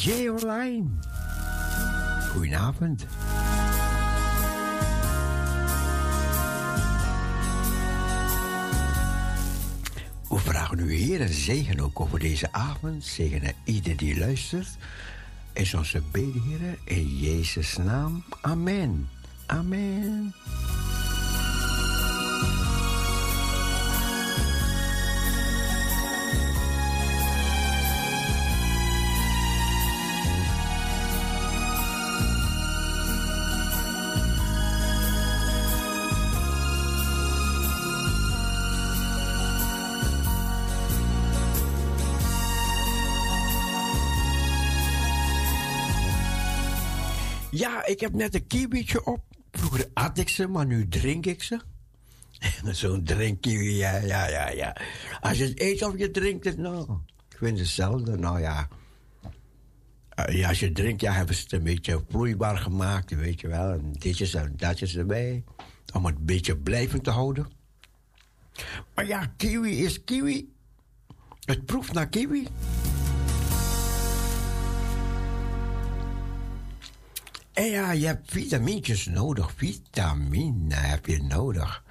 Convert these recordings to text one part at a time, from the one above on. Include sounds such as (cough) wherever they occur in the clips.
DJ Online. Goedenavond. We vragen u Heer en zegen ook over deze avond. Zegenen ieder die luistert. Is onze bede, in Jezus' naam. Amen. Amen. Ik heb net een kiwietje op. Vroeger at ik ze, maar nu drink ik ze. (laughs) Zo'n drinkkiwi, ja, ja, ja, ja. Als je het eet of je drinkt het, nou, ik vind het hetzelfde. Nou ja. Uh, ja, als je drinkt, ja, hebben ze het een beetje vloeibaar gemaakt, weet je wel. En ditjes en datjes erbij. Om het beetje blijvend te houden. Maar ja, kiwi is kiwi. Het proeft naar kiwi. En ja, je hebt vitamintjes nodig. Vitamine heb je nodig.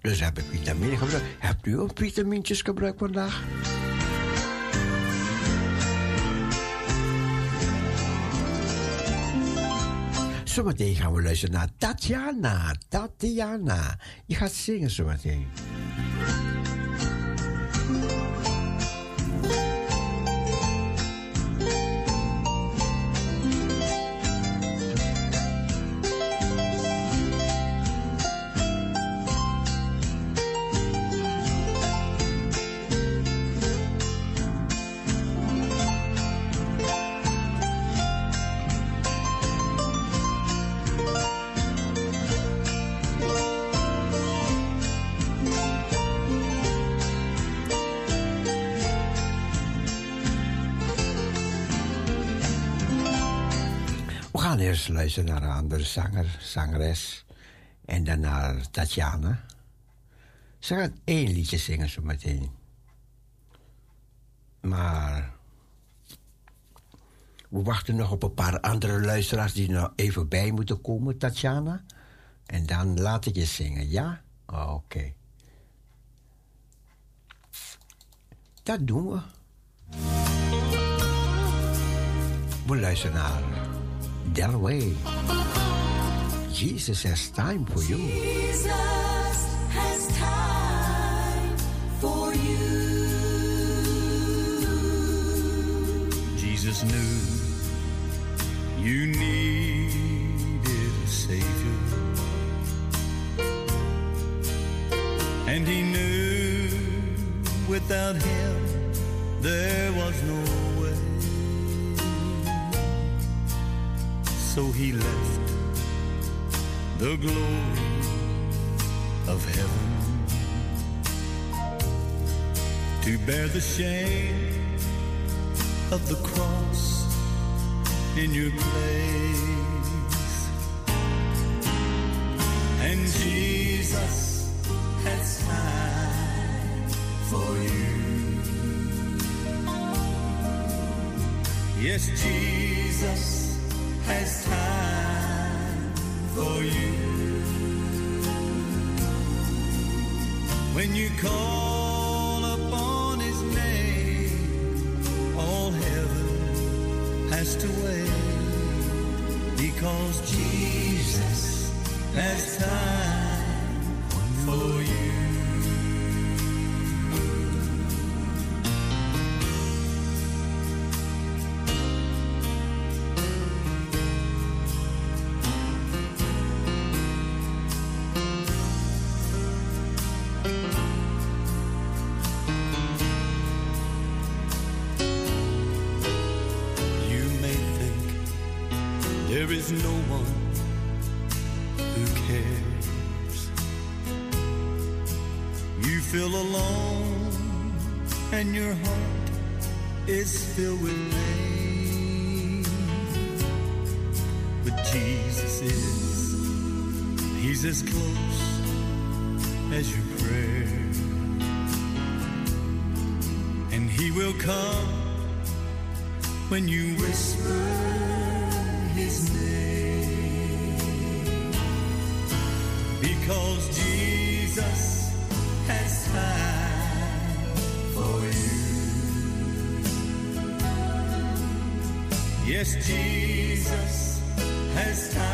Dus heb ik vitamine gebruikt. Hebt u ook vitamintjes gebruikt vandaag? Zometeen gaan we luisteren naar Tatjana. Tatjana. Je gaat zingen zometeen. Luisteren naar een andere zanger, zangeres. En dan naar Tatjana. Ze gaat één liedje zingen zo meteen. Maar we wachten nog op een paar andere luisteraars die nog even bij moeten komen, Tatjana. En dan laat ik je zingen, ja? Oké. Dat doen we. We luisteren naar Delaway. Jesus has time for you. Jesus has time for you. Jesus knew you needed a Savior. And he knew without him there was no So he left the glory of heaven to bear the shame of the cross in your place. And Jesus has time for you. Yes, Jesus has time for you. When you call upon his name, all heaven has to wait because Jesus has time as close as your prayer. And He will come when you whisper his name. Because Jesus has time for you. Yes, Jesus has time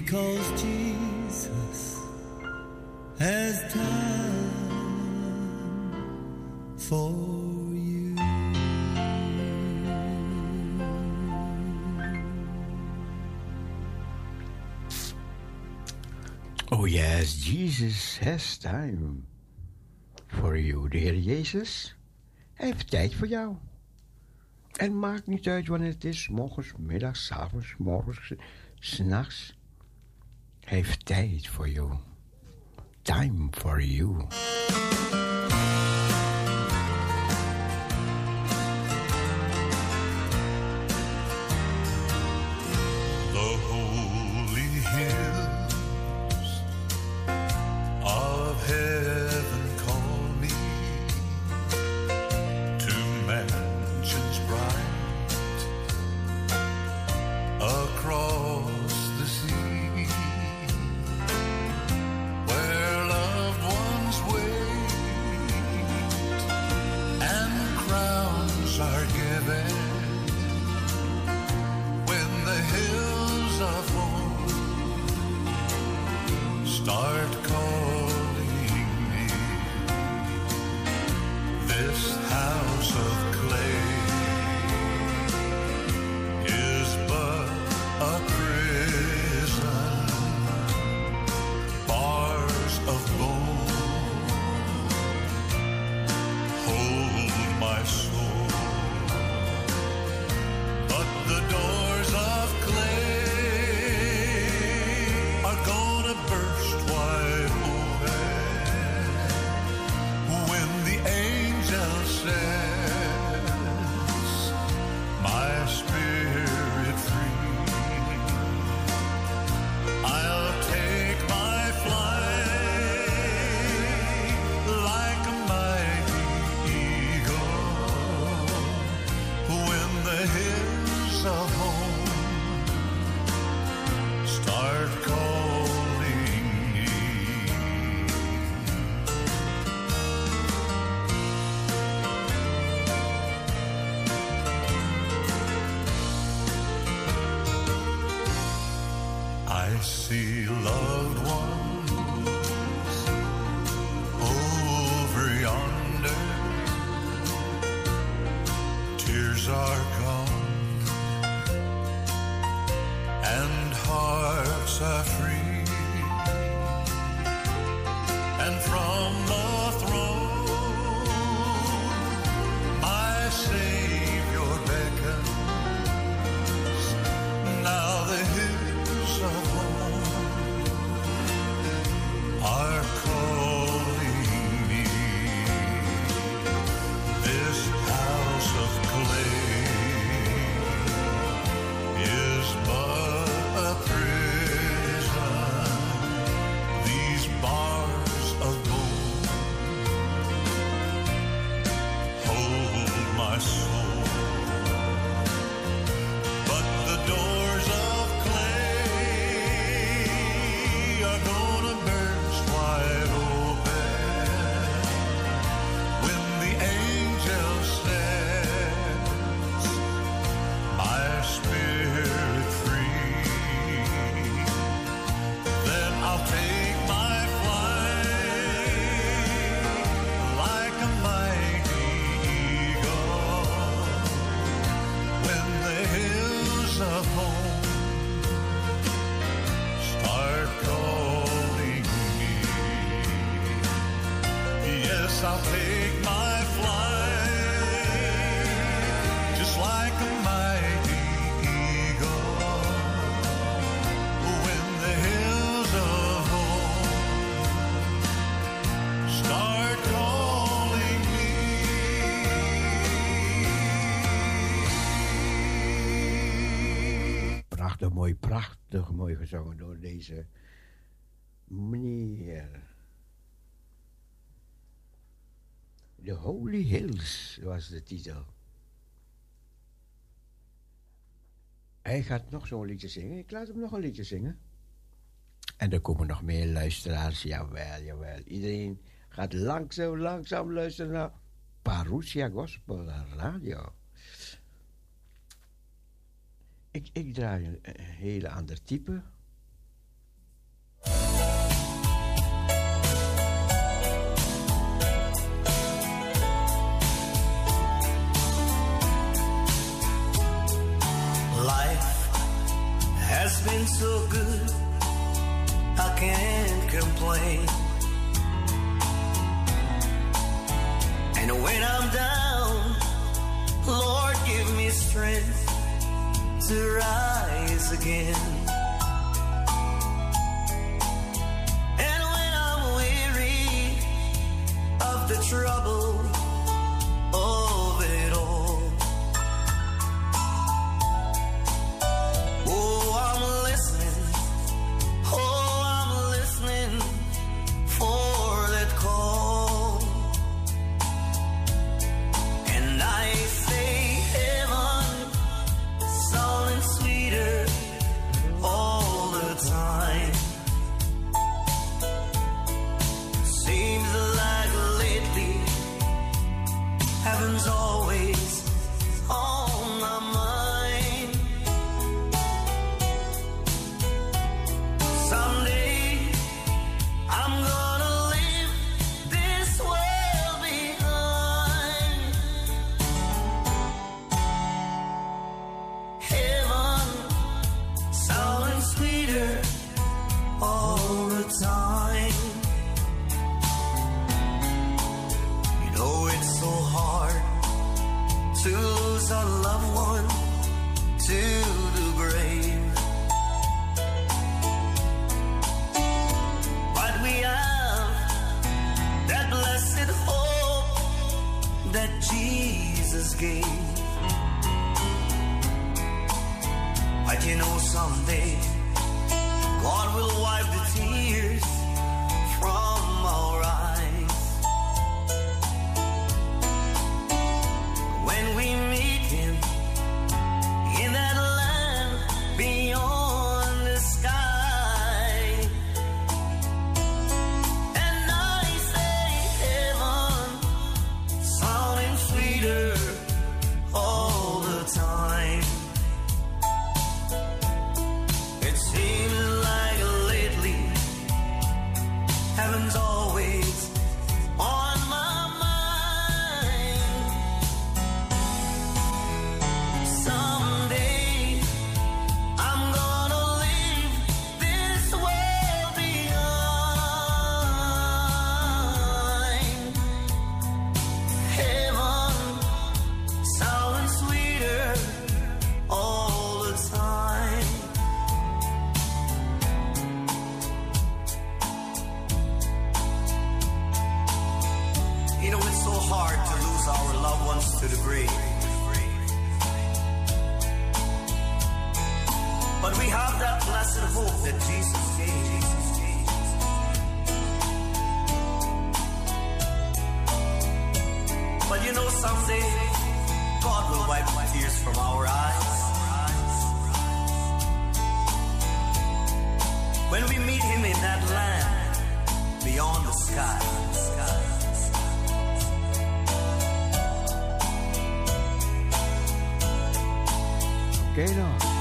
because Jesus has time for you. Oh yes, Jesus has time for you. De Heer Jezus heeft tijd voor jou. En maakt niet uit wanneer het is, morgens, middags, avonds, morgens, s'nachts. Heeft tijd voor jou. Time for you. prachtig mooi, prachtig mooi gezongen door deze meneer. The Holy Hills was de titel. Hij gaat nog zo'n liedje zingen. Ik laat hem nog een liedje zingen. En er komen nog meer luisteraars. Jawel, jawel. Iedereen gaat langzaam, langzaam luisteren naar Parousia Gospel Radio. Ik, ik draai een, een hele ander type. has been so good, I can't complain. And when I'm down, Lord, give me strength. to rise again. And when I'm weary of the trouble. wants to degree. But we have that blessed hope that Jesus gave. But you know someday, God will wipe my tears from our eyes. When we meet Him in that land beyond the sky. Oké dan.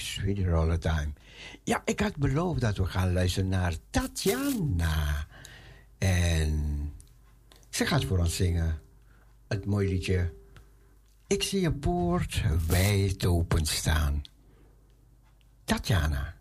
Sweeter all the time. Ja, ik had beloofd dat we gaan luisteren naar Tatjana. En ze gaat voor ons zingen. Het mooie liedje. Ik zie een poort wijd open staan. Tatjana.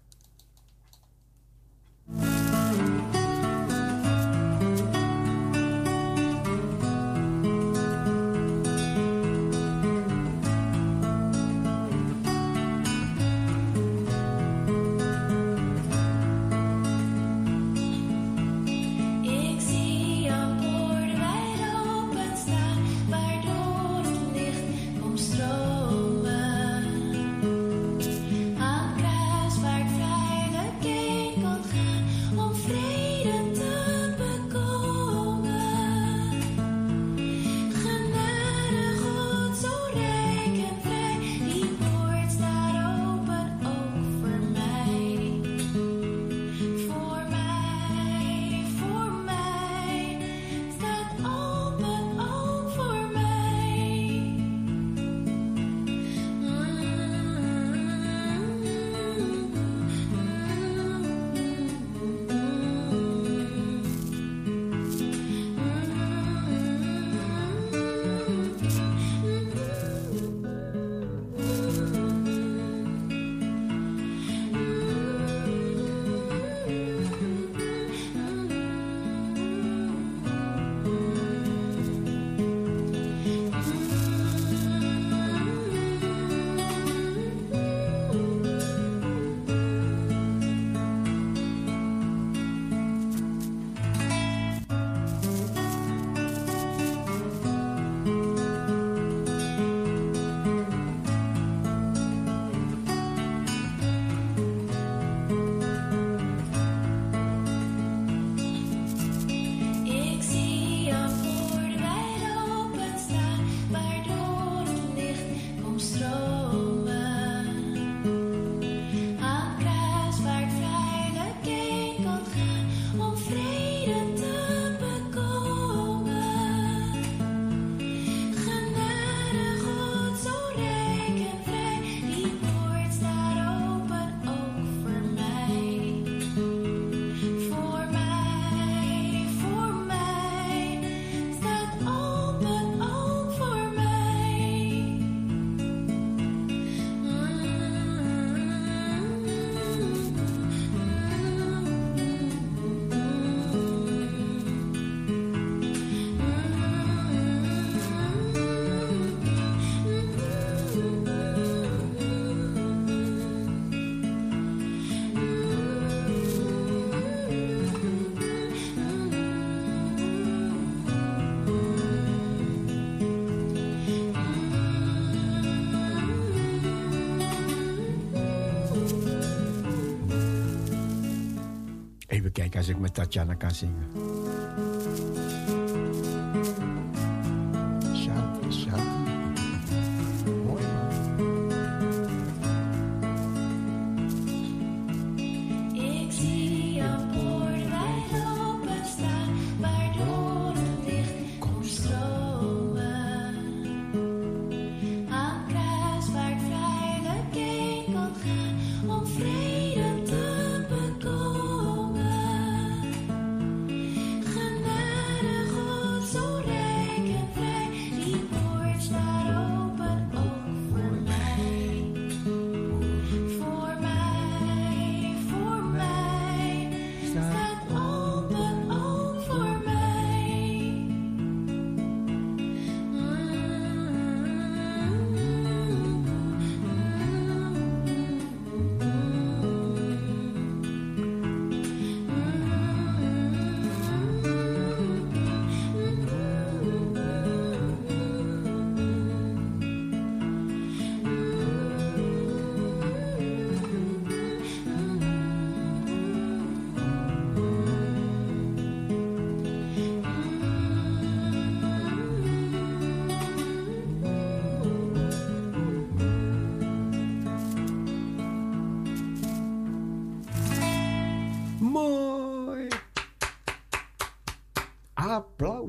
Kijken als ik met Tatjana kan zingen.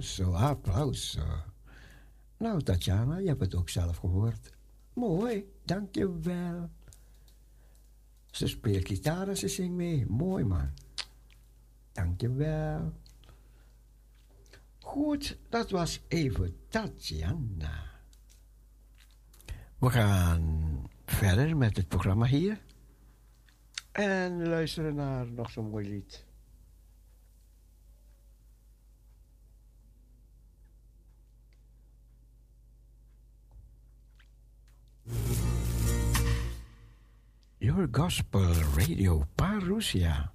zo, applaus. Ah, nou, Tatjana, je hebt het ook zelf gehoord. Mooi, dankjewel. Ze speelt gitaar en ze zingt mee. Mooi, man. Dankjewel. Goed, dat was even Tatjana. We gaan verder met het programma hier. En luisteren naar nog zo'n mooi lied. Your Gospel Radio Parousia.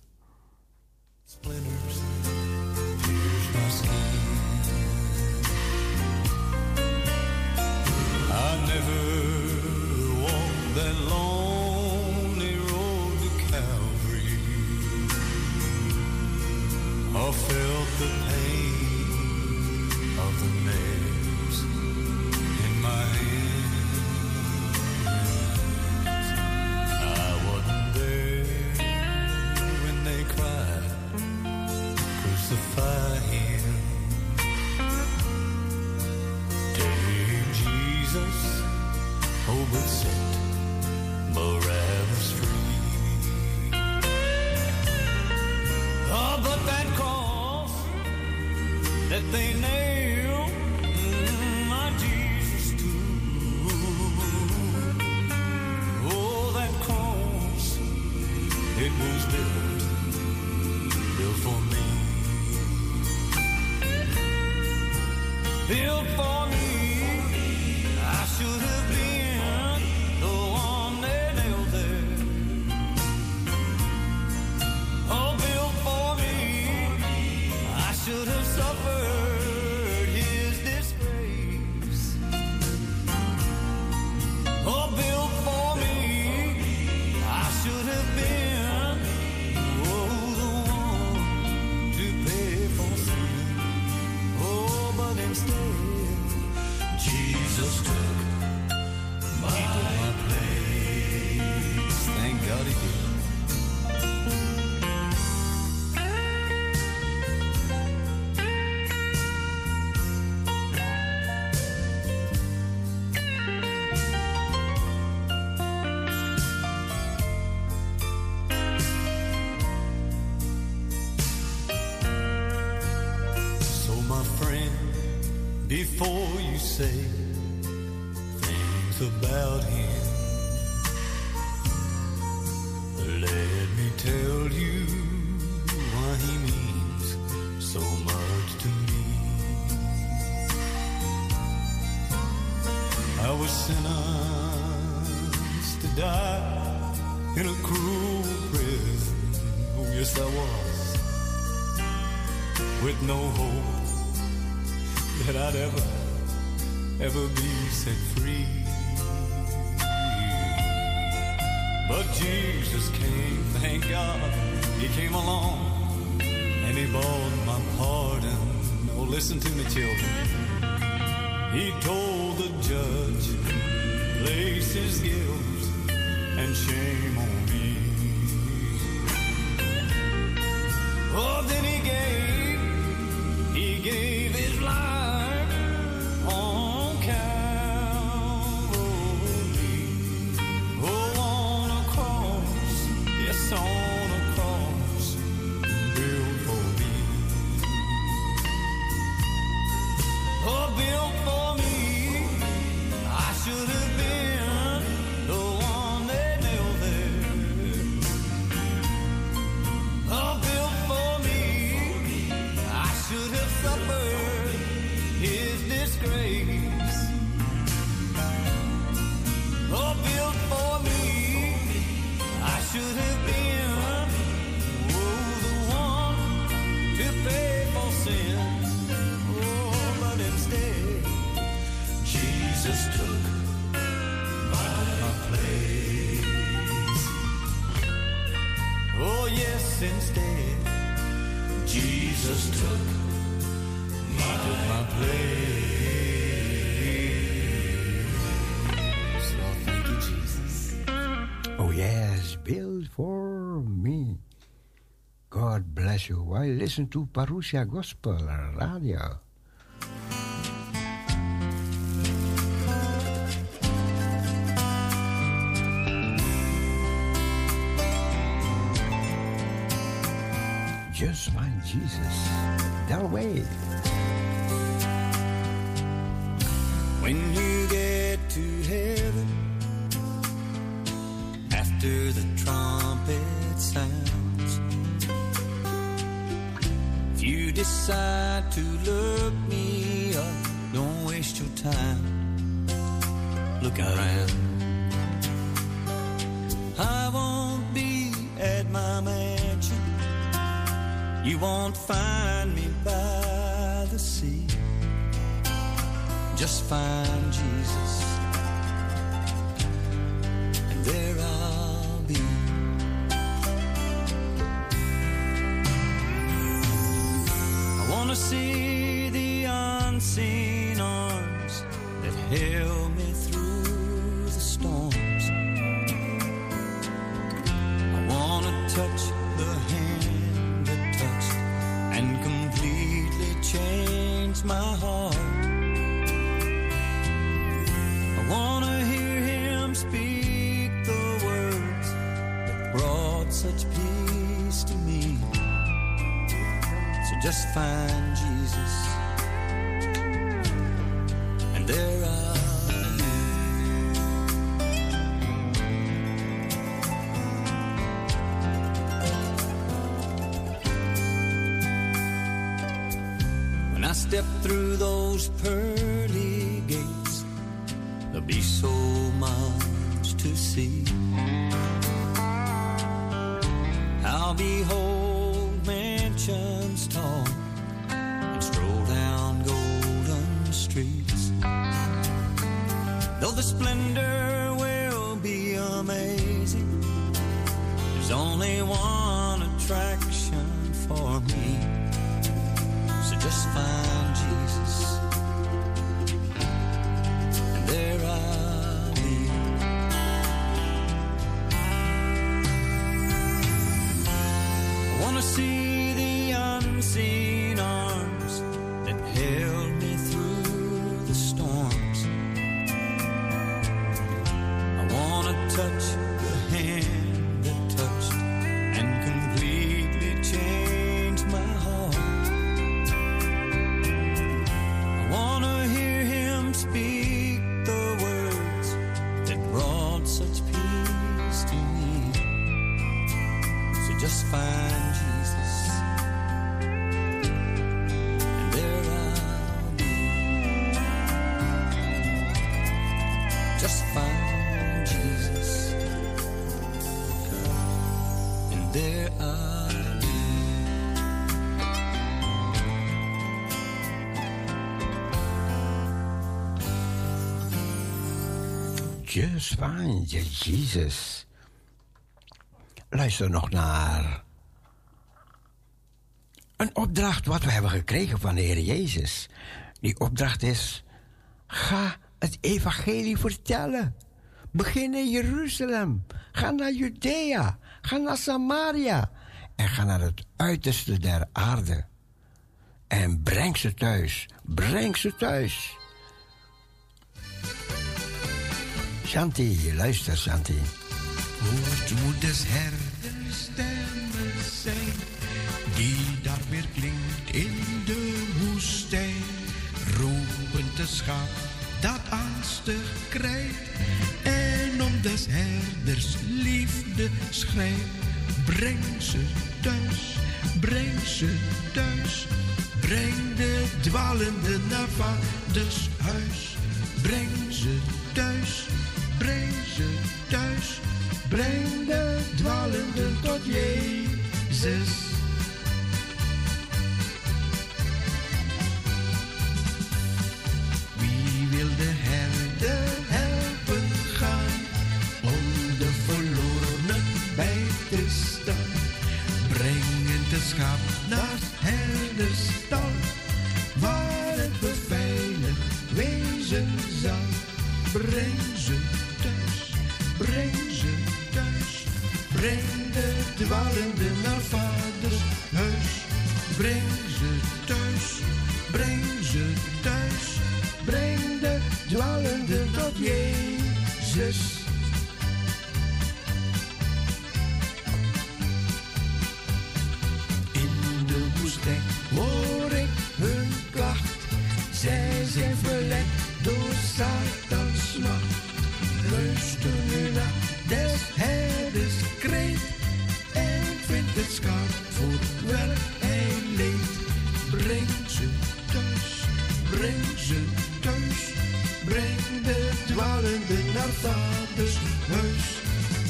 Splinters, as you while listen to Parousia Gospel Radio. Just find Jesus, that way. When you get to heaven, after the trumpet sounds decide to look me up, don't waste your time looking around. I won't be at my mansion. You won't find me by the sea just find Jesus, find Jesus. Luister nog naar een opdracht wat we hebben gekregen van de Heer Jezus. Die opdracht is: ga het evangelie vertellen. Begin in Jeruzalem. Ga naar Judea. Ga naar Samaria. En ga naar het uiterste der aarde. En breng ze thuis. Breng ze thuis. Shanti, luister Shanti. Hoort moeders herderstemmen zijn, die daar weer klinkt in de woestijn. Roepend de schaap dat angstig krijgt, des herders liefde schrijft. Breng ze thuis, breng ze thuis, breng de dwalende naar vaders huis. Breng ze thuis, breng ze thuis, breng de dwalenden tot Jezus. Schaap naar herderstal, waar het beveiligd wezen zal. Breng ze thuis, breng ze thuis, breng de dwalende naar vaders huis. Breng ze thuis, breng ze thuis, breng de dwalende tot Jezus. streng hoor ik hun klacht. Zij zijn verlet door Satans macht. Luister nu naar des herders kreet en vind het schaap voor welk hij leed. Breng ze thuis, breng ze thuis, breng de dwalende naar vaders huis.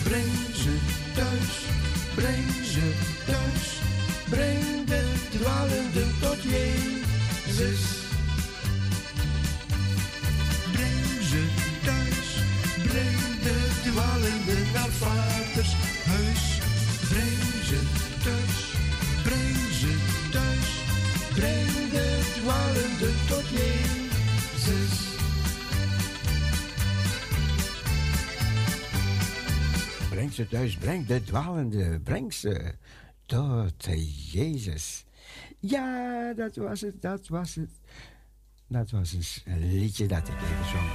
Breng ze thuis, breng ze thuis. Breng de dwalenden tot Jezus. Breng ze thuis, breng de dwalenden naar vaders huis. Breng ze thuis, breng ze thuis. Breng de dwalenden tot Jezus. Breng ze thuis, breng de dwalende, breng ze tot Jezus. Ja, dat was het, dat was het. Dat was een liedje dat ik even zong.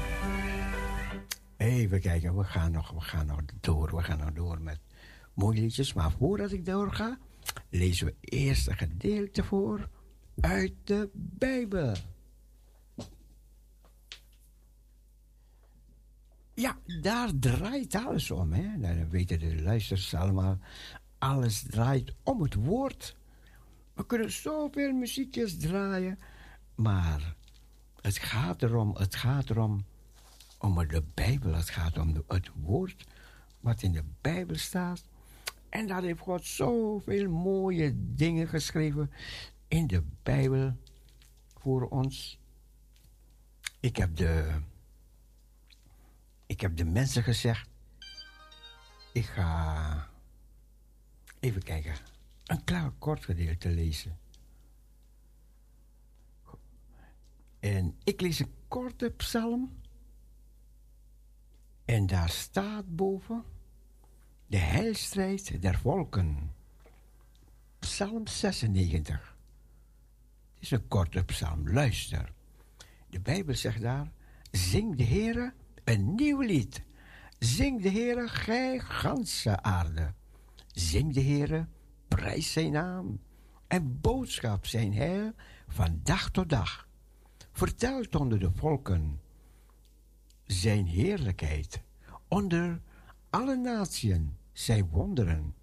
Even kijken, we gaan nog, we gaan nog door, we gaan nog door met mooie liedjes. Maar voordat ik doorga, lezen we eerst een gedeelte voor uit de Bijbel. Ja, daar draait alles om. Hè? Nou, Dan weten de luisteraars allemaal. Alles draait om het woord. We kunnen zoveel muziekjes draaien. Maar het gaat erom, het gaat erom, om de Bijbel. Het gaat om het woord wat in de Bijbel staat. En daar heeft God zoveel mooie dingen geschreven in de Bijbel voor ons. Ik heb de ik heb de mensen gezegd, ik ga even kijken, een kort gedeelte lezen. En ik lees een korte psalm. En daar staat boven de heilstrijd der volken. Psalm 96. Het is een korte psalm, luister. De Bijbel zegt daar: Zing de Heere een nieuw lied. Zing de Heere, gij ganse aarde. Zing de Heere, prijs zijn naam. En boodschap zijn heil van dag tot dag. Vertelt onder de volken zijn heerlijkheid. Onder alle natieën zijn wonderen.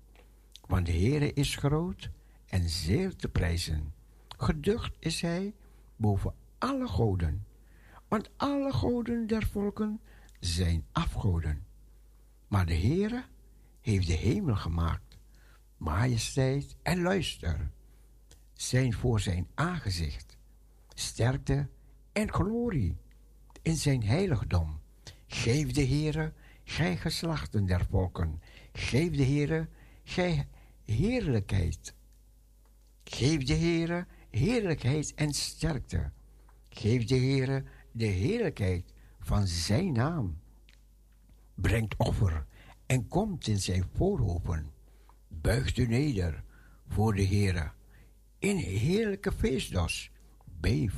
Want de Heere is groot en zeer te prijzen. Geducht is hij boven alle goden. Want alle goden der volken zijn afgoden. Maar de Heere heeft de hemel gemaakt. Majesteit en luister zijn voor zijn aangezicht. Sterkte en glorie in zijn heiligdom. Geef de Heere, gij geslachten der volken. Geef de Heere, gij heerlijkheid. Geef de Heere heerlijkheid en sterkte. Geef de Heere de heerlijkheid van zijn naam. Brengt offer en komt in zijn voorhoven. Buigt u neder voor de Heere. In heerlijke feestdas. Beef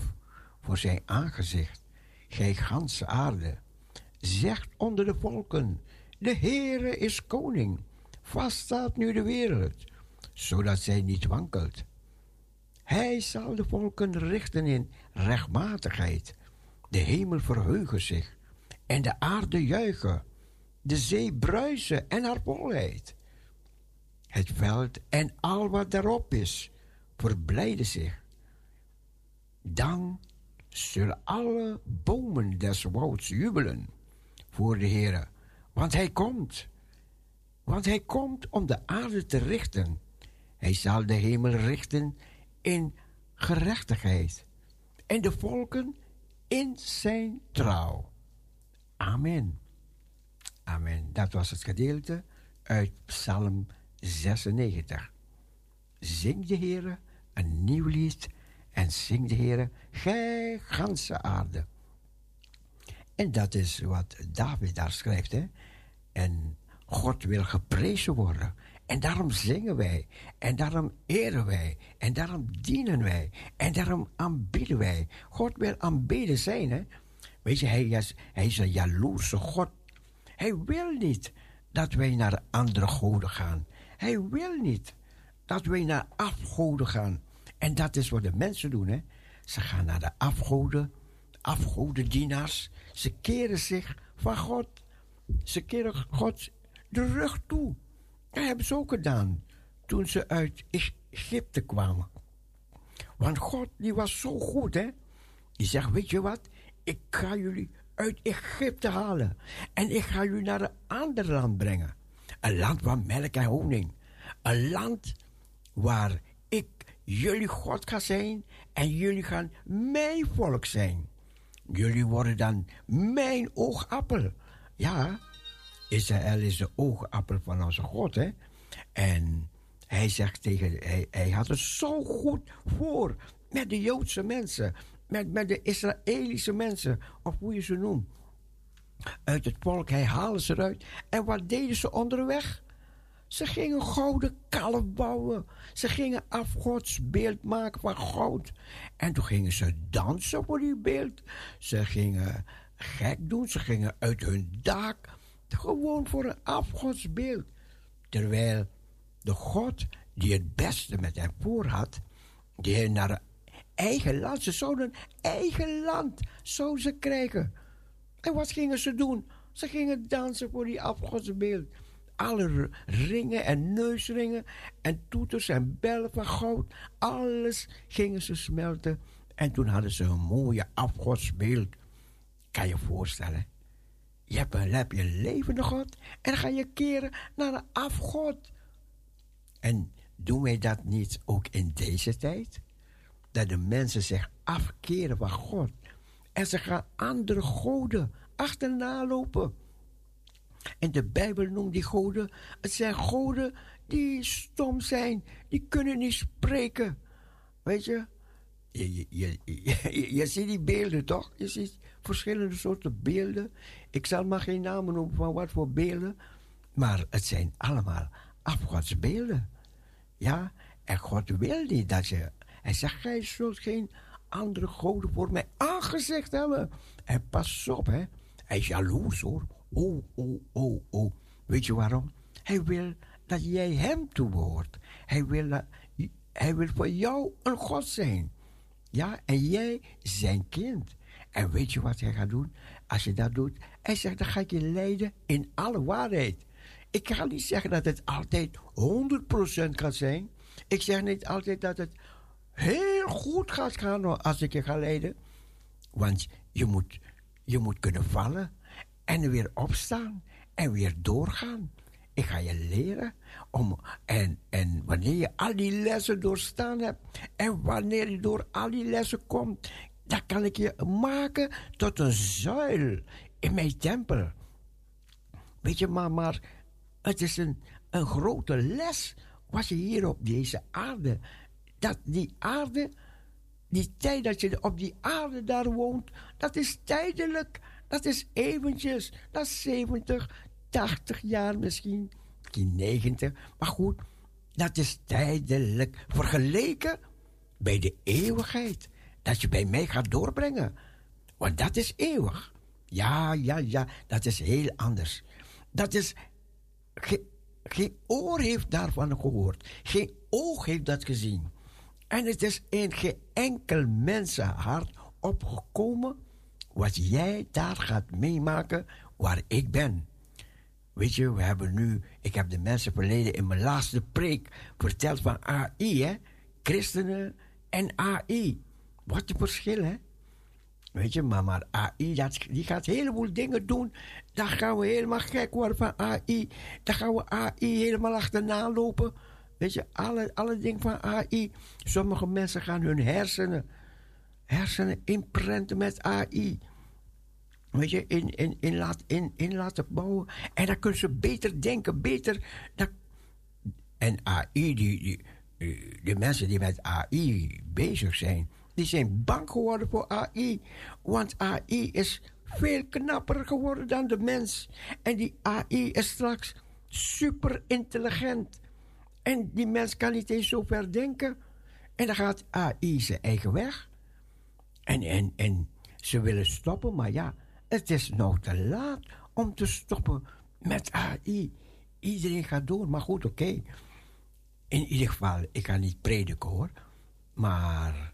voor zijn aangezicht. Gij ganse aarde. Zegt onder de volken. De Heere is koning. Vast staat nu de wereld. Zodat zij niet wankelt. Hij zal de volken richten in rechtmatigheid. De hemel verheugen zich en de aarde juichen. De zee bruisen en haar volheid. Het veld en al wat daarop is, verblijden zich. Dan zullen alle bomen des wouds jubelen voor de Heere, want hij komt. Want hij komt om de aarde te richten. Hij zal de hemel richten in gerechtigheid en de volken in zijn trouw. Amen. Amen. Dat was het gedeelte uit Psalm 96. Zing de Heere een nieuw lied en zing de Heere, gij ganse aarde. En dat is wat David daar schrijft. Hè? En God wil geprezen worden. En daarom zingen wij. En daarom eren wij. En daarom dienen wij. En daarom aanbidden wij. God wil aanbeden zijn. Hè? Weet je, hij is, hij is een jaloerse God. Hij wil niet dat wij naar andere goden gaan. Hij wil niet dat wij naar afgoden gaan. En dat is wat de mensen doen. Hè? Ze gaan naar de afgoden, afgodendienaars. Ze keren zich van God. Ze keren God de rug toe. Dat hebben ze ook gedaan toen ze uit Egypte kwamen. Want God die was zo goed, hè? Die zegt, weet je wat? Ik ga jullie uit Egypte halen. En ik ga jullie naar een ander land brengen. Een land van melk en honing. Een land waar ik jullie God ga zijn en jullie gaan mijn volk zijn. Jullie worden dan mijn oogappel. Ja, Israël is de oogappel van onze God, hè? En hij zegt tegen, hij, hij had het zo goed voor met de Joodse mensen, met, de Israëlische mensen, of hoe je ze noemt. Uit het volk, hij haalde ze eruit. En wat deden ze onderweg? Ze gingen gouden kalf bouwen. Ze gingen afgodsbeeld maken van goud. En toen gingen ze dansen voor die beeld. Ze gingen gek doen. Ze gingen uit hun dak. Gewoon voor een afgodsbeeld. Terwijl de God die het beste met hen voor had, die naar een eigen land, ze zouden eigen land zouden ze krijgen. En wat gingen ze doen? Ze gingen dansen voor die afgodsbeeld. Alle ringen en neusringen en toeters en bellen van goud, alles gingen ze smelten. En toen hadden ze een mooie afgodsbeeld. Kan je voorstellen? Je hebt een, heb je levende God en dan ga je keren naar een afgod. En doen wij dat niet ook in deze tijd? Dat de mensen zich afkeren van God en ze gaan andere goden achterna lopen. En de Bijbel noemt die goden, het zijn goden die stom zijn, die kunnen niet spreken. Weet je? Je, je, je, ziet die beelden toch? Je ziet verschillende soorten beelden. Ik zal maar geen namen noemen van wat voor beelden. Maar het zijn allemaal afgodsbeelden. Ja, en God wil niet dat je. Hij zegt: Gij zult geen andere goden voor mij aangezegd hebben. En pas op, hè. Hij is jaloers hoor. Oh, oh, oh, oh. Weet je waarom? Hij wil dat jij hem toebehoort. Hij wil, hij wil voor jou een God zijn. Ja, en jij zijn kind. En weet je wat hij gaat doen? Als je dat doet, hij zegt, dan ga ik je leiden in alle waarheid. Ik ga niet zeggen dat het altijd 100% gaat zijn. Ik zeg niet altijd dat het heel goed gaat gaan als ik je ga leiden. Want je moet, je moet kunnen vallen en weer opstaan en weer doorgaan. Ik ga je leren om, en, en wanneer je al die lessen doorstaan hebt en wanneer je door al die lessen komt, dan kan ik je maken tot een zuil in mijn tempel. Weet je, maar, maar het is een, een grote les wat je hier op deze aarde, dat die aarde, die tijd dat je op die aarde daar woont, dat is tijdelijk. Dat is eventjes, dat is 70, 80 jaar misschien, misschien 90. Maar goed, dat is tijdelijk vergeleken bij de eeuwigheid. Dat je bij mij gaat doorbrengen. Want dat is eeuwig. Ja, ja, ja, dat is heel anders. Dat is. ge- geen oor heeft daarvan gehoord. Geen oog heeft dat gezien. En het is in geen enkel mensenhart opgekomen wat jij daar gaat meemaken waar ik ben. Weet je, we hebben nu, ik heb de mensen verleden in mijn laatste preek verteld van AI, hè? Christenen en AI. Wat een verschil, hè? Weet je, maar, maar AI, dat, die gaat een heleboel dingen doen. Dan gaan we helemaal gek worden van AI. Dan gaan we AI helemaal achterna lopen. Weet je, alle, alle dingen van AI. Sommige mensen gaan hun hersenen, hersenen inprenten met AI. Weet je, in, in, in, laat, in, in laten bouwen. En dan kunnen ze beter denken, beter. Dat, en AI, die, die, die mensen die met AI bezig zijn, die zijn bang geworden voor AI. Want AI is veel knapper geworden dan de mens. En die AI is straks super intelligent. En die mens kan niet eens zo ver denken. En dan gaat AI zijn eigen weg. En, en, en ze willen stoppen, maar ja, het is nog te laat om te stoppen met AI. Iedereen gaat door, maar goed, oké. In ieder geval, ik ga niet prediken hoor. Maar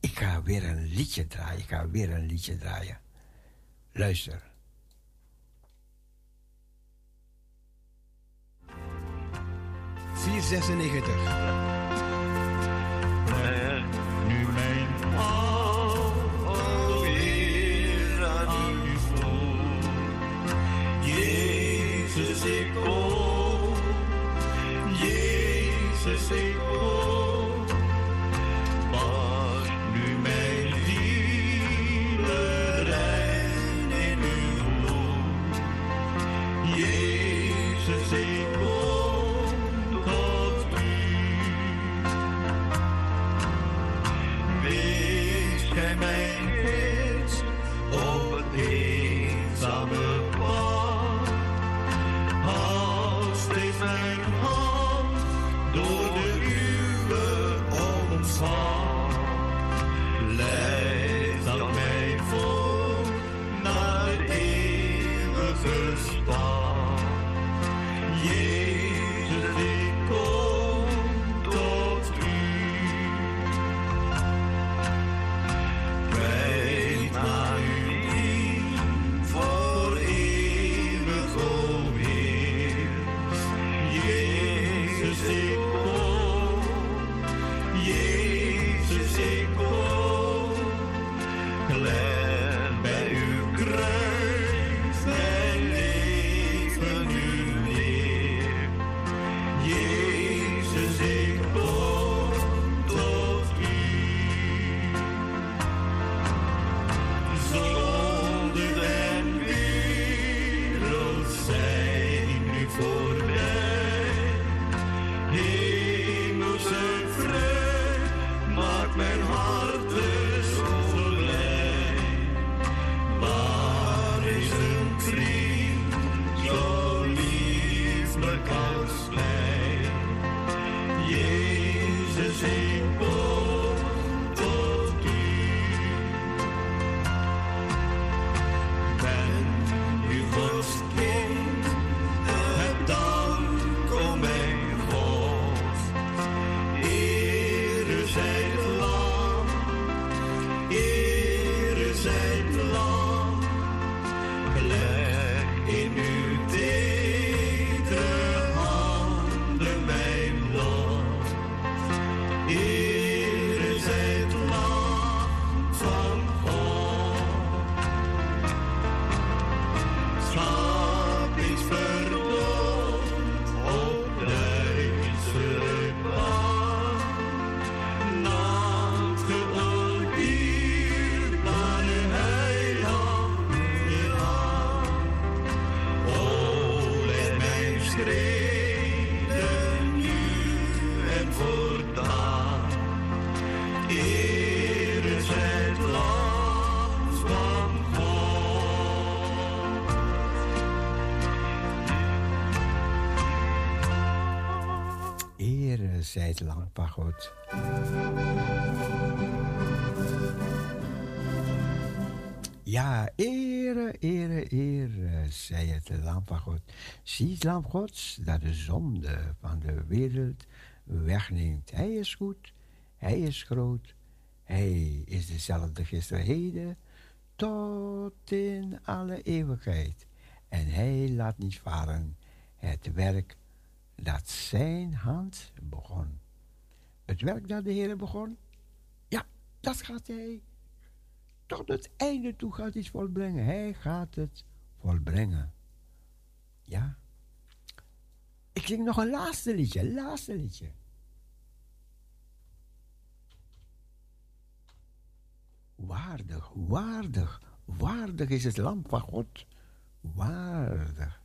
ik ga weer een liedje draaien. Ik ga weer een liedje draaien. Luister. 496. Leg nu mijn alweer aan u voor. Jezus, ik kom. Jezus, ik kom. Ja, ere, ere, ere, zei het lam van God. Zie het lam Gods dat de zonde van de wereld wegneemt. Hij is goed, hij is groot, hij is dezelfde gisteren, heden, tot in alle eeuwigheid. En hij laat niet varen het werk dat zijn hand begon. Het werk dat de Heer begon, ja, dat gaat hij tot het einde toe gaat iets volbrengen. Hij gaat het volbrengen. Ja. Ik zing nog een laatste liedje, laatste liedje. Waardig, waardig, waardig is het lamp van God. Waardig.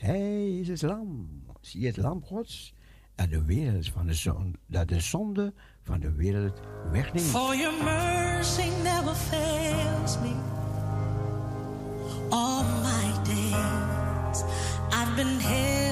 Hij is het lam. Zie het lam gods dat de wereld van de zon, dat de zonde van de wereld wegneemt. For your mercy never fails me. All my days I've been here.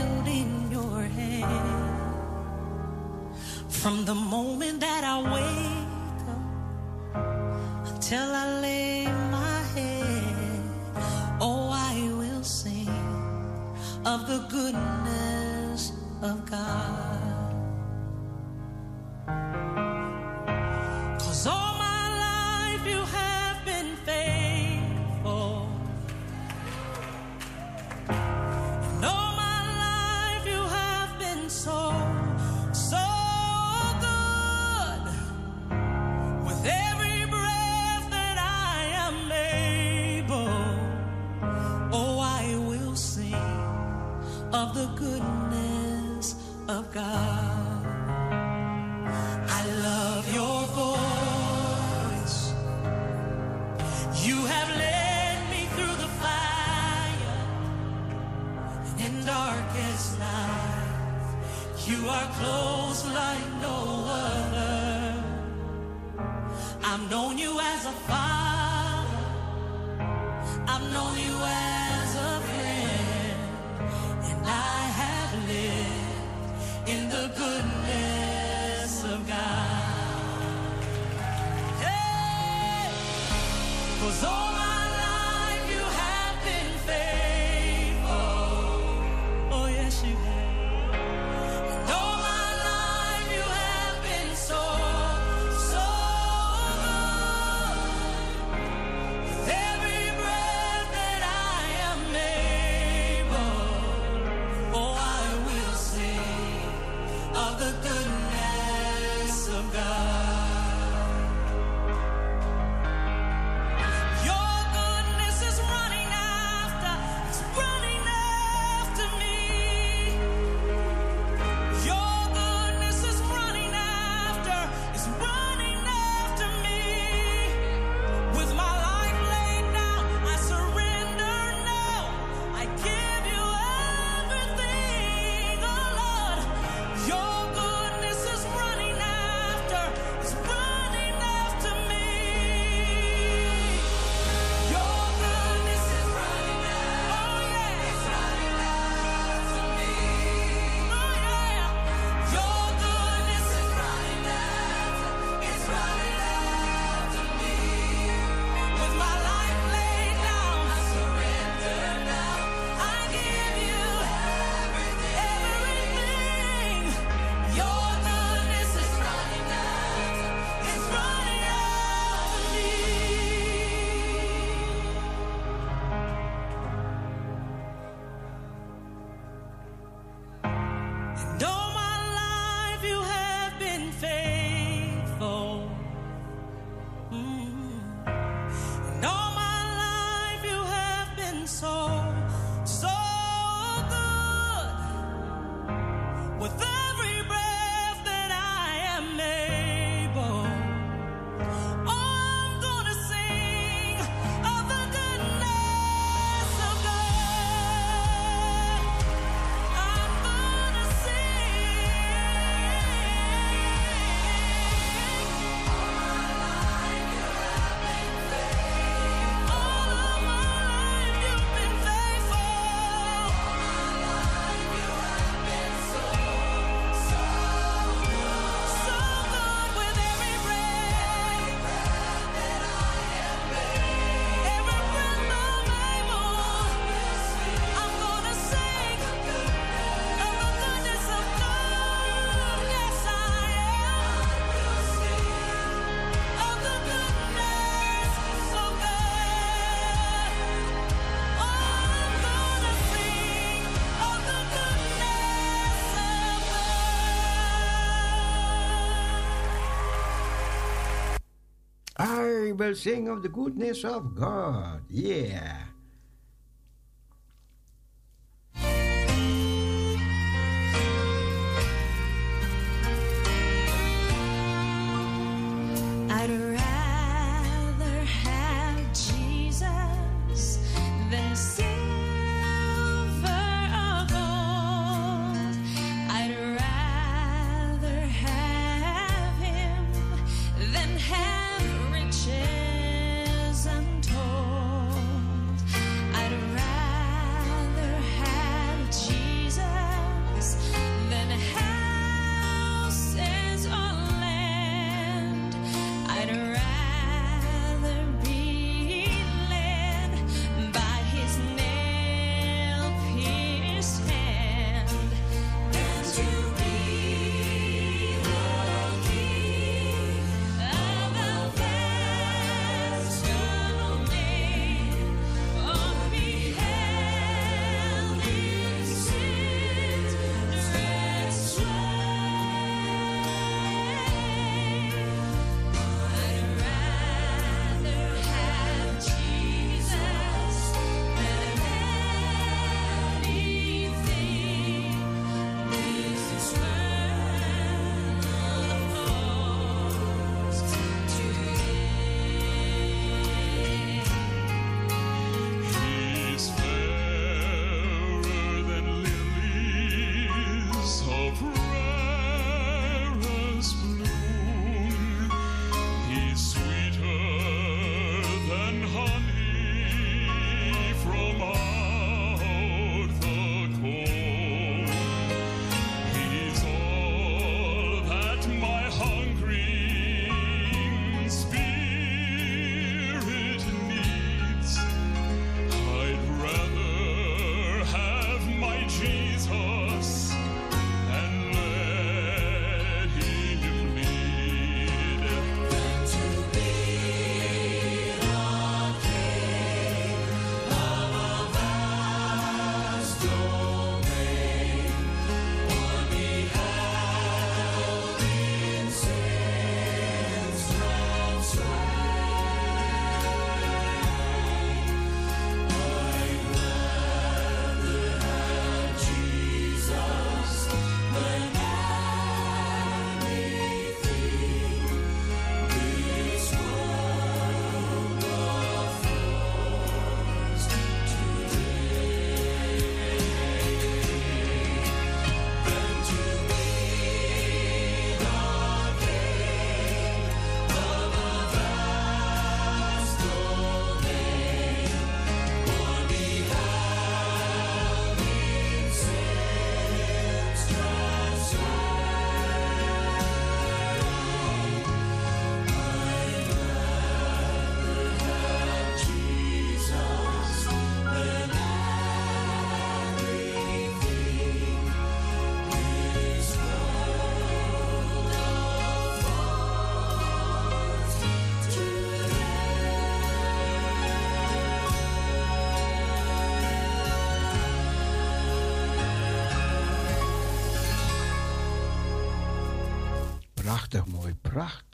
will sing of the goodness of God. Yeah.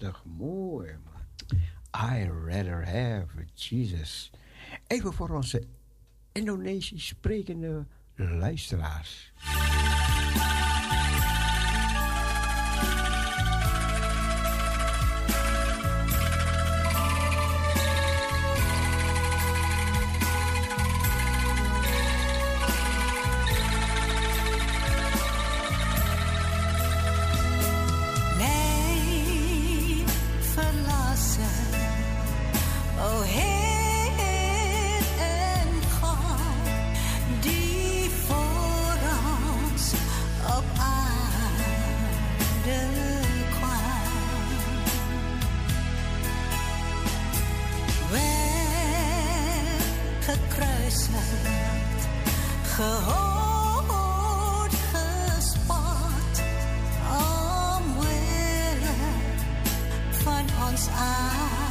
prachtig mooi. I rather have Jesus. Even voor onze Indonesisch sprekende luisteraars. once I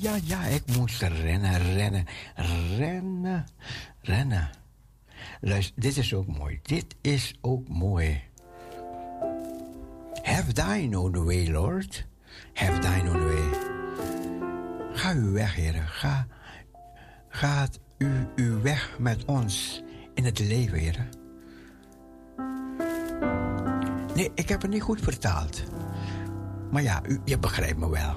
Ja, ja, ik moest rennen, rennen, rennen, rennen. Luister, dit is ook mooi. Dit is ook mooi. Have thine own way, Lord. Have thine own way. Ga uw weg, Heer. Ga, gaat u uw weg met ons in het leven, Heer. Nee, ik heb het niet goed vertaald. Maar ja, u, je begrijpt me wel.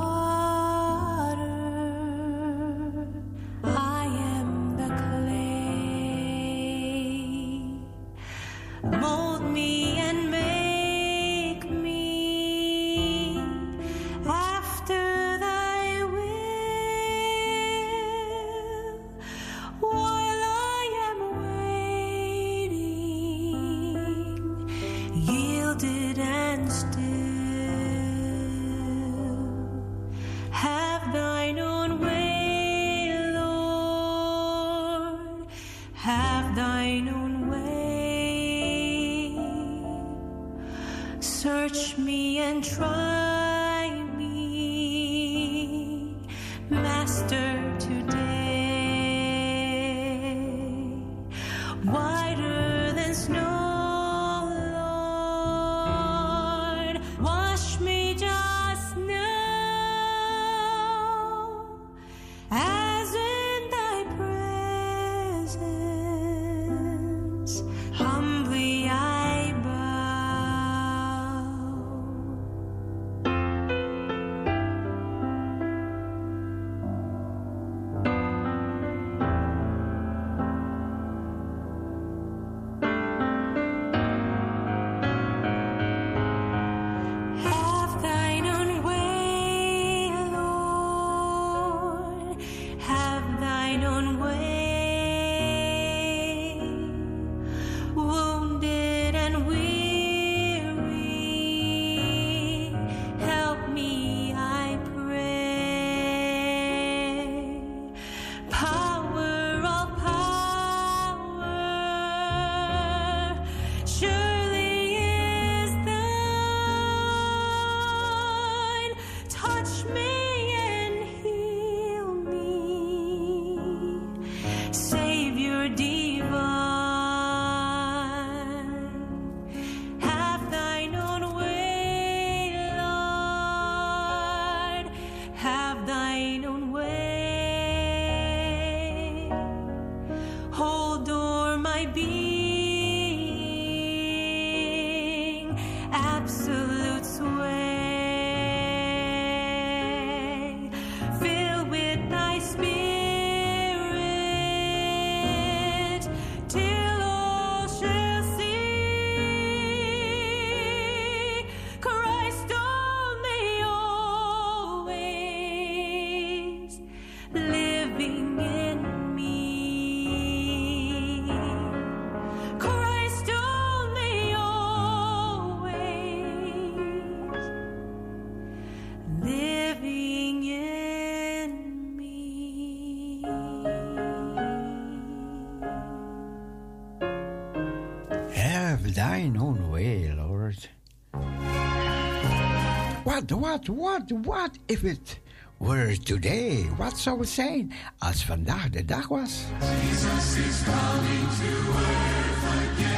What, what, what, what if it were today? Wat zou het zijn als vandaag de dag was? Jesus is coming to earth again.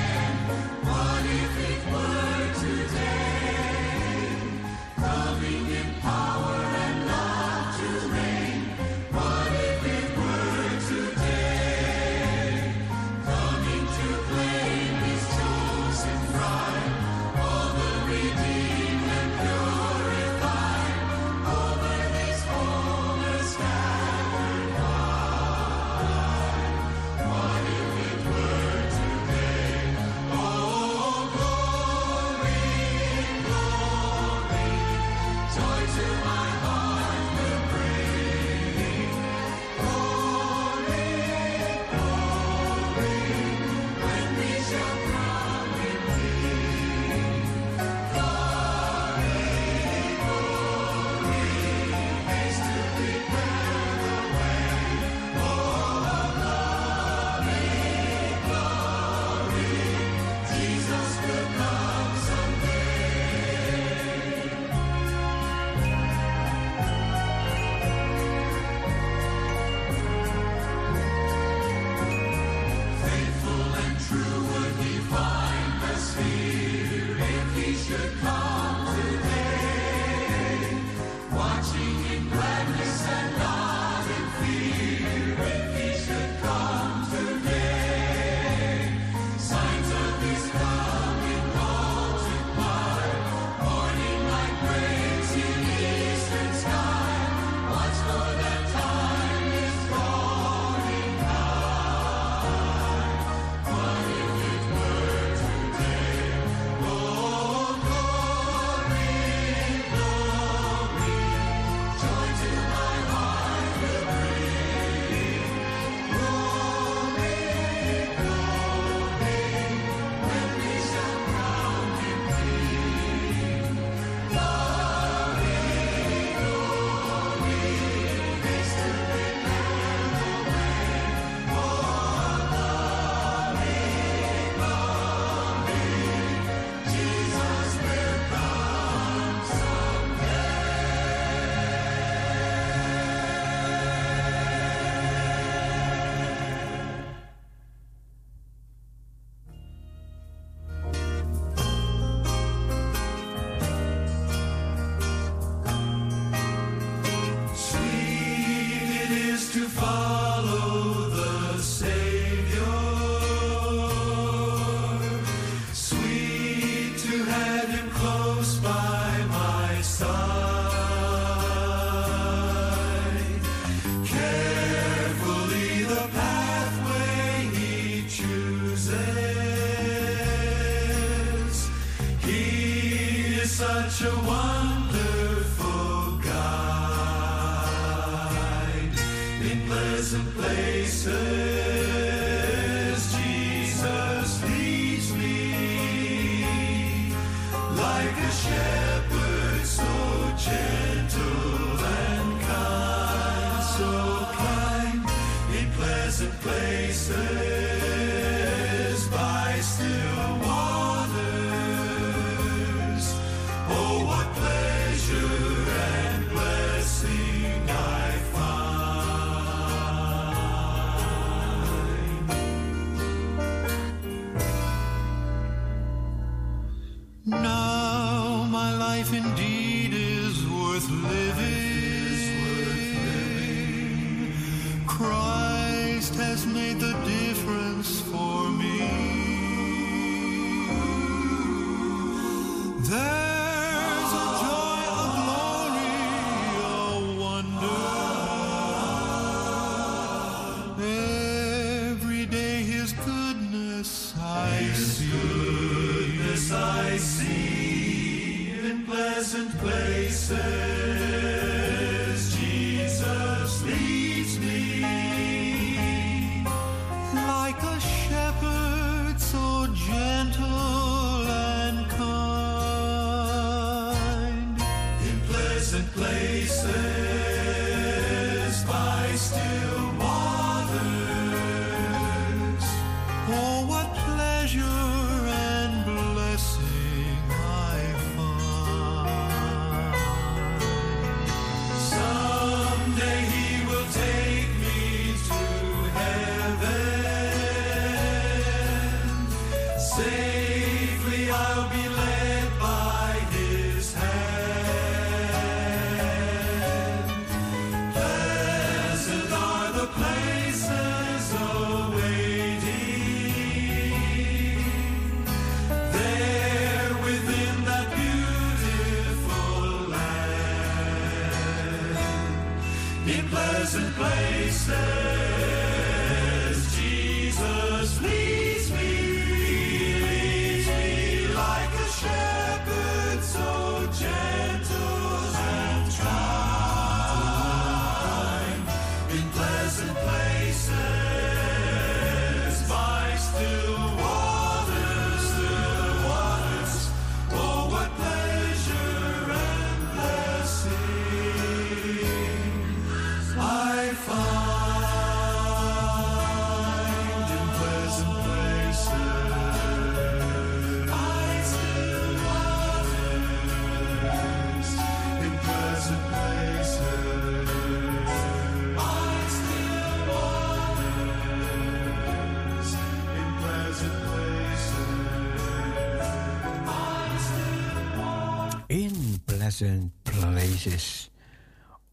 Such a wonderful guide in pleasant places. Places.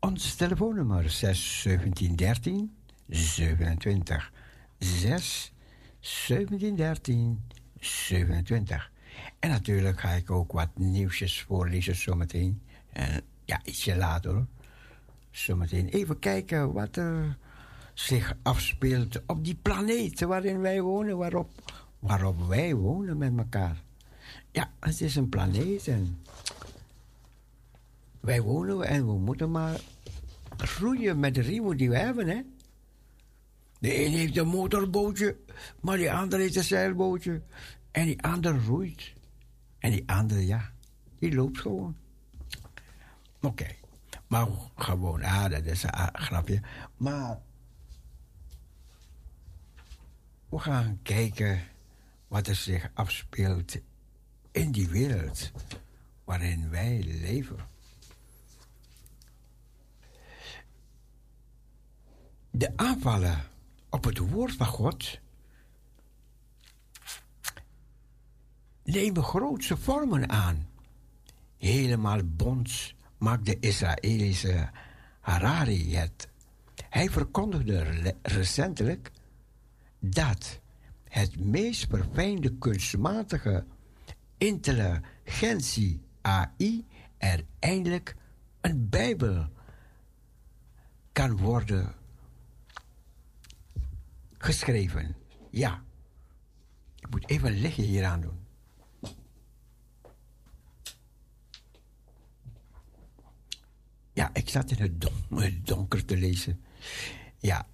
Ons telefoonnummer 6 17 13 27. 6 17 13 27. En natuurlijk ga ik ook wat nieuwsjes voorlezen zometeen. En ja, ietsje later hoor. Zometeen even kijken wat er zich afspeelt op die planeet waarin wij wonen, waarop, waarop wij wonen met elkaar. Ja, het is een planeet en wij wonen en we moeten maar groeien met de riemen die we hebben, hè. De een heeft een motorbootje, maar die andere heeft een zeilbootje. En die andere roeit. En die andere, ja, die loopt gewoon. Oké. Maar gewoon, ah, dat is een ah, grapje. Maar we gaan kijken wat er zich afspeelt in die wereld waarin wij leven. De aanvallen op het woord van God nemen grootse vormen aan. Helemaal bonds maakt de Israëlische Harari het. Hij verkondigde re- recentelijk dat het meest verfijnde kunstmatige intelligentie AI er eindelijk een Bijbel kan worden geschreven. Ja. Ik moet even een lichtje hier aan doen. Ja, ik zat in het, don- het donker te lezen. Ja.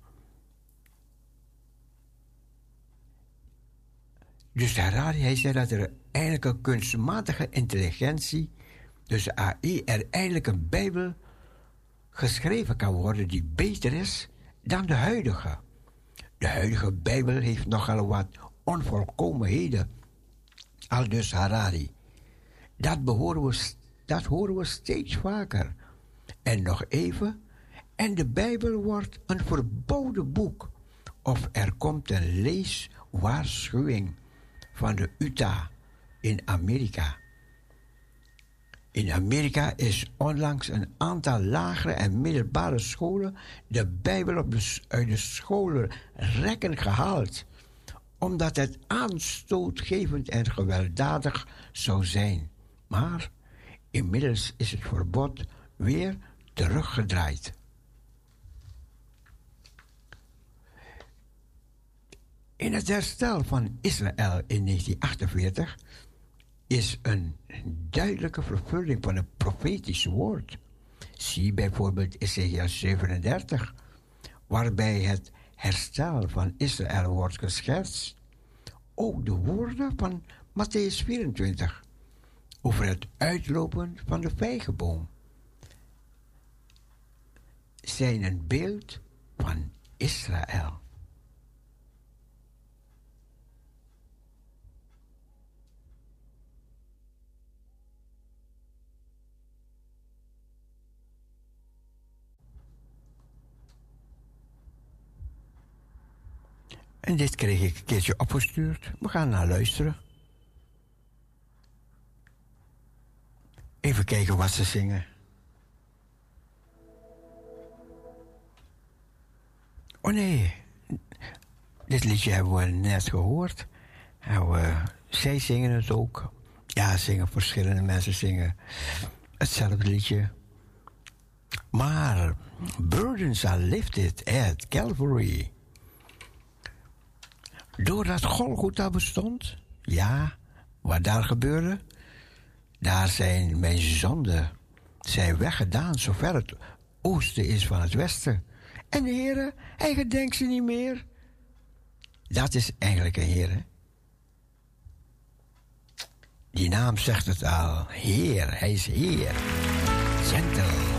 Dus Harari, hij zei dat er eigenlijk een kunstmatige intelligentie, dus AI, er eindelijk een Bijbel geschreven kan worden die beter is dan de huidige. De huidige Bijbel heeft nogal wat onvolkomenheden. Al dus Harari. Dat, dat horen we steeds vaker. En nog even. En de Bijbel wordt een verboden boek. Of er komt een leeswaarschuwing van de Utah in Amerika. In Amerika is onlangs een aantal lagere en middelbare scholen de Bijbel op de, uit de gehaald, omdat het aanstootgevend en gewelddadig zou zijn. Maar inmiddels is het verbod weer teruggedraaid. In het herstel van Israël in 1948 is een duidelijke vervulling van het profetische woord. Zie bijvoorbeeld Ezekiel 37, waarbij het herstel van Israël wordt geschetst. Ook de woorden van Matthäus 24 over het uitlopen van de vijgenboom zijn een beeld van Israël. En dit kreeg ik een keertje opgestuurd. We gaan naar luisteren. Even kijken wat ze zingen. Oh nee, dit liedje hebben we net gehoord. En we, zij zingen het ook. Ja, zingen verschillende mensen zingen hetzelfde liedje. Maar burdens are lifted at Calvary. Doordat Golgotha bestond, ja, wat daar gebeurde, daar zijn mijn zonden zijn weggedaan, zover het oosten is van het westen. En de Heer, hij gedenkt ze niet meer. Dat is eigenlijk een Heer. Die naam zegt het al. Heer, hij is Heer. Gentle.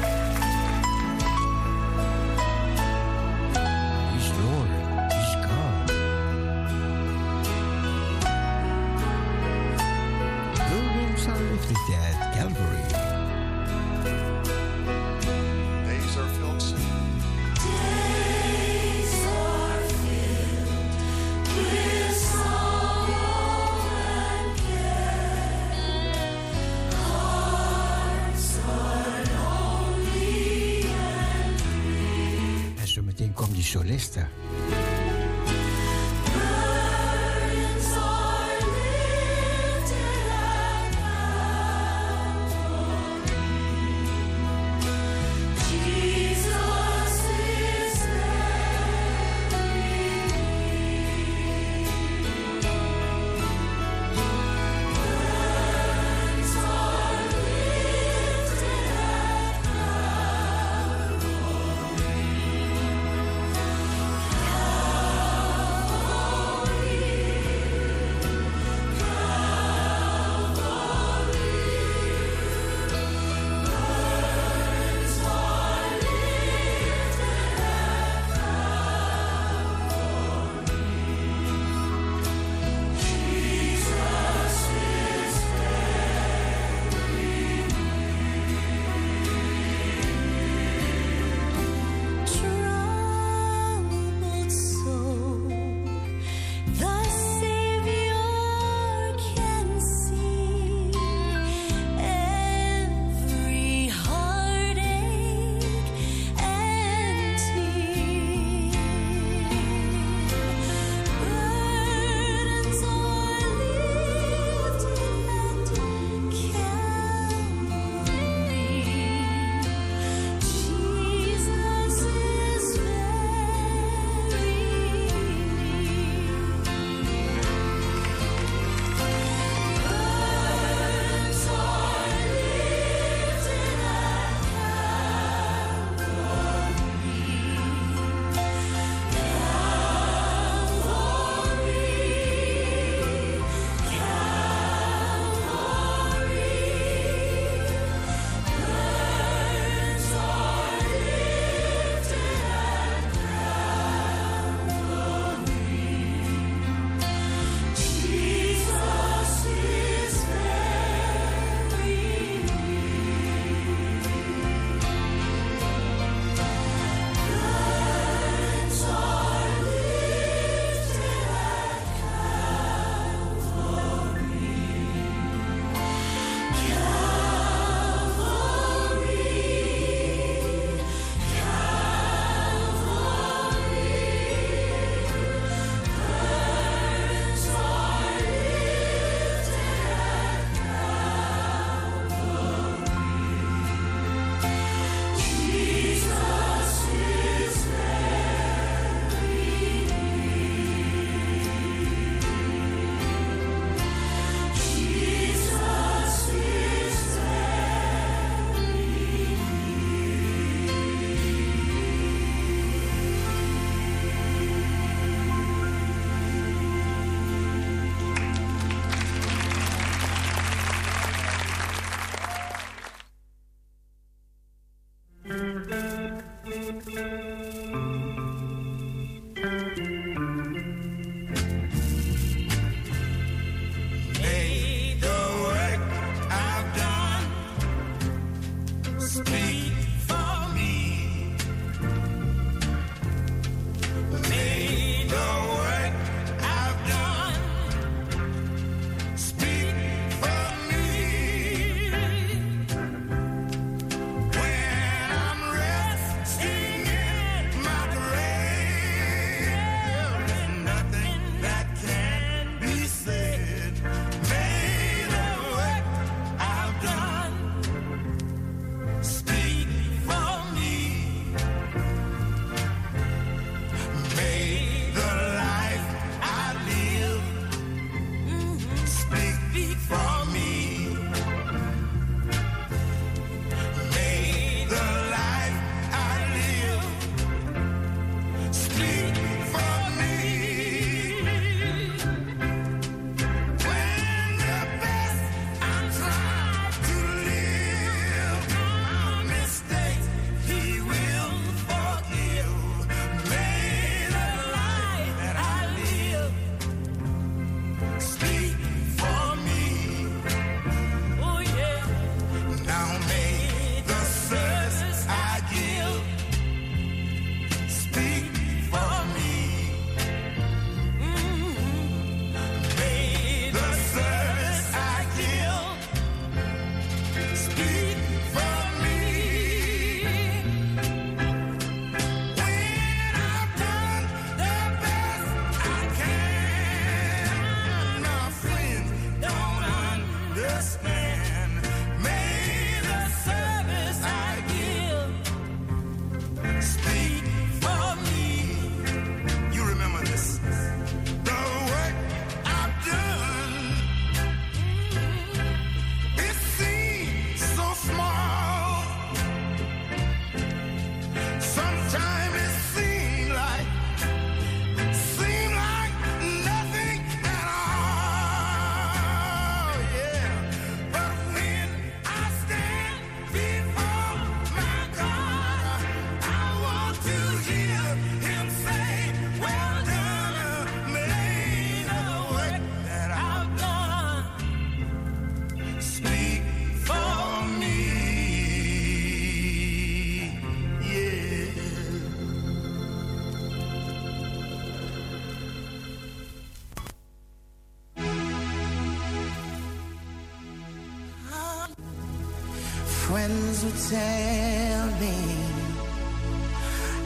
friends would tell me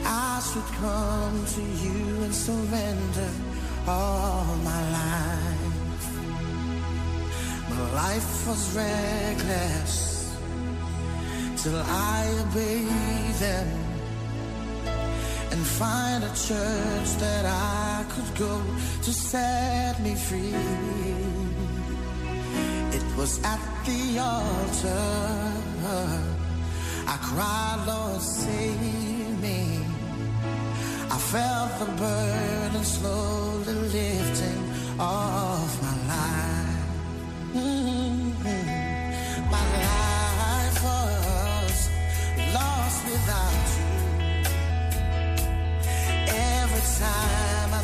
I should come to you and surrender all my life. My life was reckless till I obeyed them and find a church that I could go to set me free was at the altar. I cried, Lord, save me. I felt the burden slowly lifting off my life. Mm-hmm. My life was lost without you. Every time I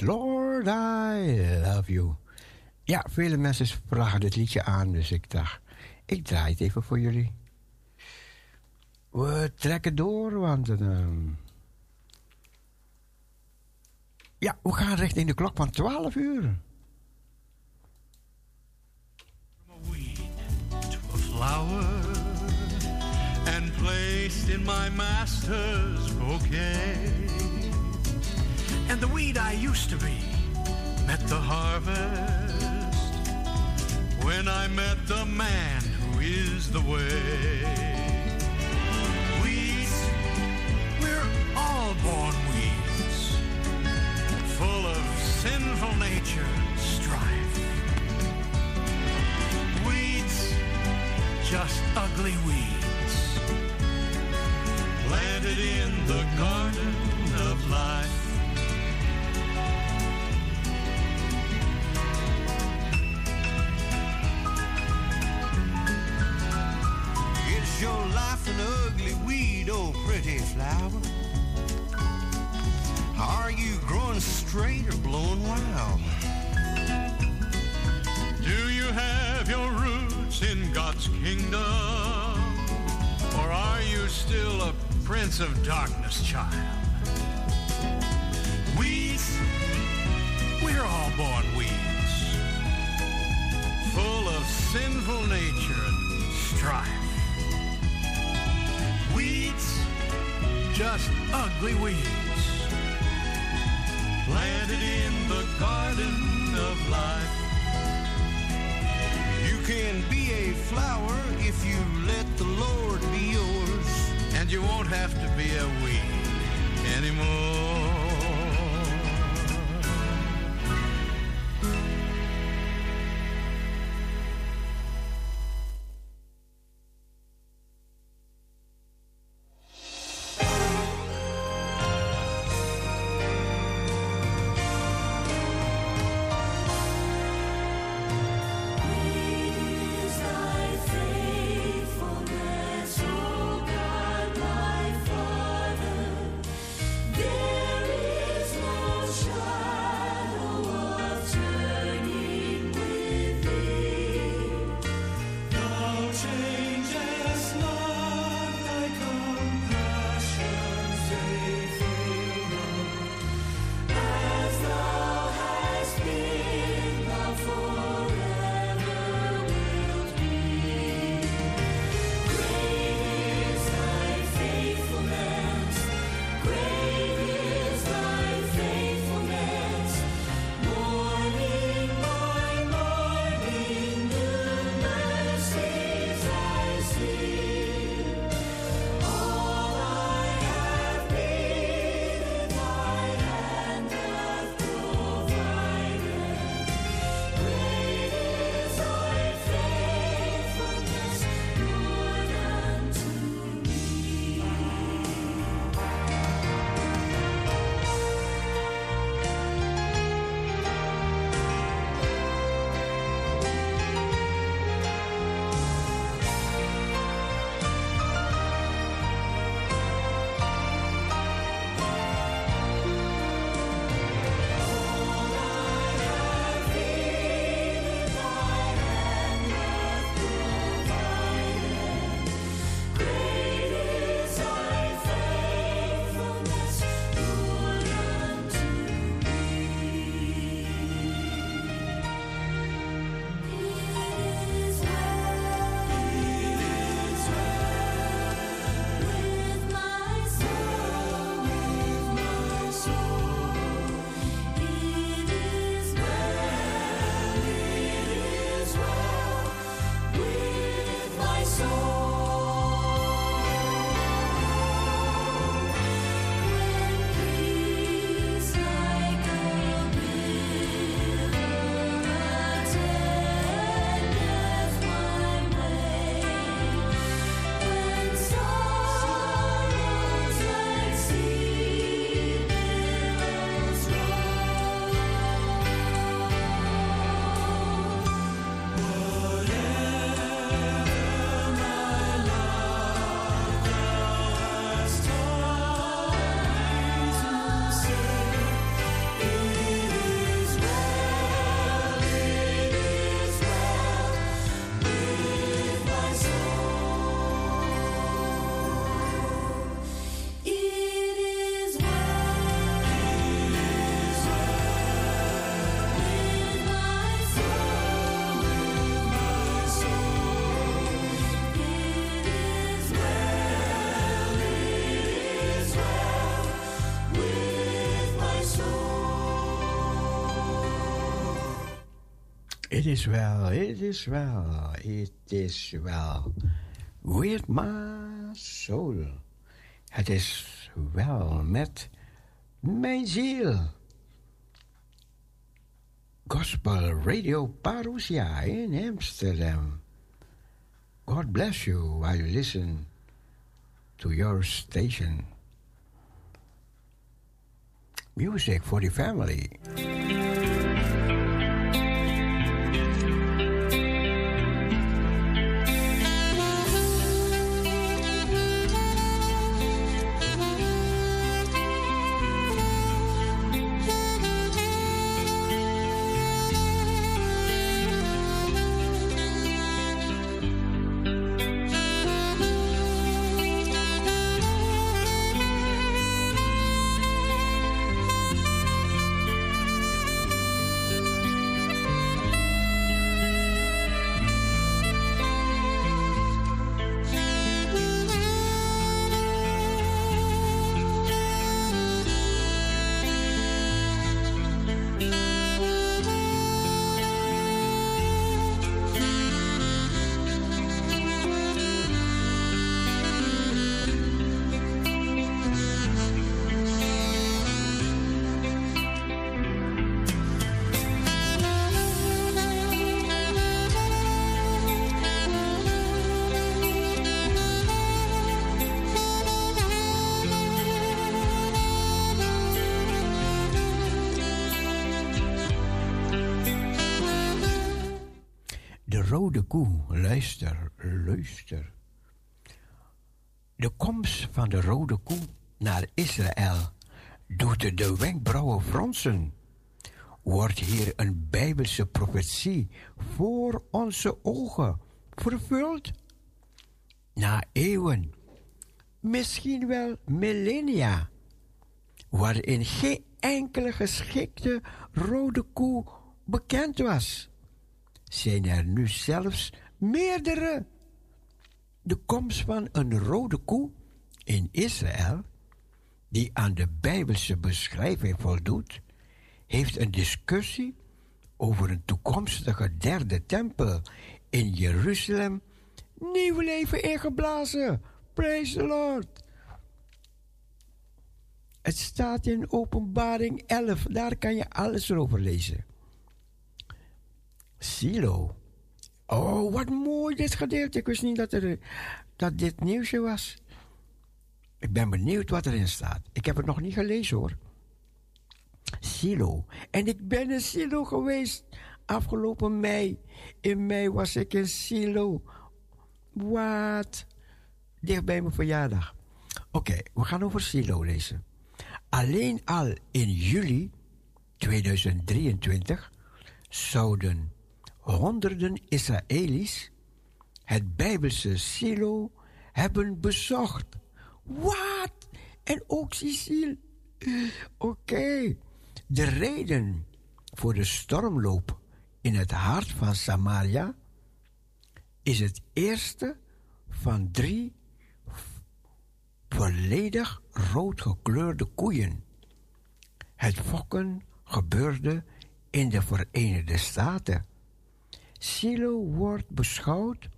Lord, I love you. Ja, vele mensen vragen dit liedje aan, dus ik dacht, ik draai het even voor jullie. We trekken door, want... Ehm, ja, we gaan richting de klok van 12 uur. and placed in my master's bouquet. and the weed I used to be met the harvest when I met the man who is the way. Weeds, we're all born weeds, full of sinful nature and strife. Weeds, just ugly weeds, planted in the garden of life. Your life an ugly weed, oh pretty flower? Are you growing straight or blowing wild? Do you have your roots in God's kingdom? Or are you still a prince of darkness child? Weeds, we're all born weeds, full of sinful nature and strife. Weeds, just ugly weeds, planted in the garden of life. You can be a flower if you let the Lord be yours. and you won't have to be a weed anymore. Is well, it is well, it is well with my soul. Het is wel met mijn ziel. Gospel Radio Parousia in Amsterdam. God bless you while you listen to your station. Music for the family. De rode koe, luister, luister. De komst van de rode koe naar Israël doet de wenkbrauwen fronsen. Wordt hier een bijbelse profetie voor onze ogen vervuld? Na eeuwen, misschien wel millennia, waarin geen enkele geschikte rode koe bekend was zijn er nu zelfs meerdere. De komst van een rode koe in Israël, die aan de Bijbelse beschrijving voldoet, heeft een discussie over een toekomstige derde tempel in Jeruzalem nieuw leven ingeblazen. Praise the Lord. Het staat in Openbaring 11, daar kan je alles over lezen. Silo. Oh, wat mooi dit gedeelte. Ik wist niet dat, er, dat dit nieuwsje was. Ik ben benieuwd wat erin staat. Ik heb het nog niet gelezen hoor. Silo. En ik ben in Silo geweest afgelopen mei. In mei was ik in Silo. Wat? Dicht bij mijn verjaardag. Oké, we gaan over Silo lezen. Alleen al in juli 2023 zouden honderden Israëli's het Bijbelse silo hebben bezocht. Wat? En ook Sicil. Oké. De reden voor de stormloop in het hart van Samaria is het eerste van drie volledig rood gekleurde koeien. Het fokken gebeurde in de Verenigde Staten. Silo wordt beschouwd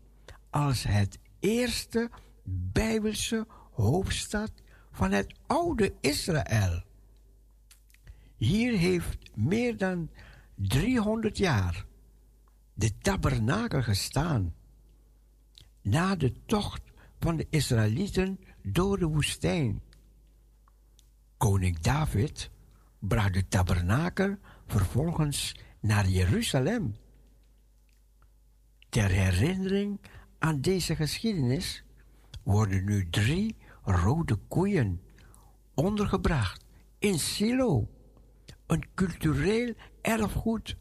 als het eerste Bijbelse hoofdstad van het oude Israël. Hier heeft meer dan 300 jaar de tabernakel gestaan. Na de tocht van de Israëlieten door de woestijn. Koning David bracht de tabernakel vervolgens naar Jeruzalem. Ter herinnering aan deze geschiedenis worden nu drie rode koeien ondergebracht in Silo, een cultureel erfgoed.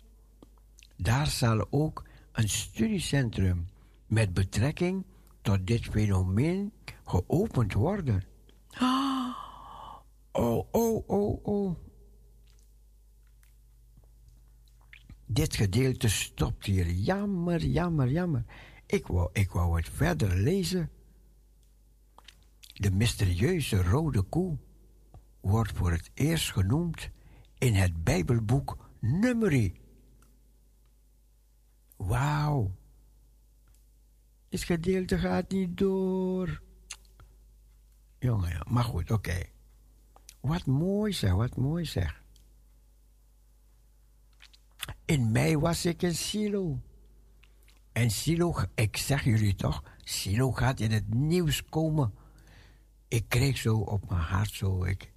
Daar zal ook een studiecentrum met betrekking tot dit fenomeen geopend worden. (gasps) Oh, oh, oh, oh. Dit gedeelte stopt hier. Jammer, jammer, jammer. Ik wou, ik wou het verder lezen. De mysterieuze rode koe wordt voor het eerst genoemd in het Bijbelboek Numeri. Wauw. Dit gedeelte gaat niet door. Jongen, maar goed, oké. Wat mooi zeg, wat mooi zeg. In mei was ik in Silo. En Silo, ik zeg jullie toch, Silo gaat in het nieuws komen. Ik kreeg zo op mijn hart zo, ik,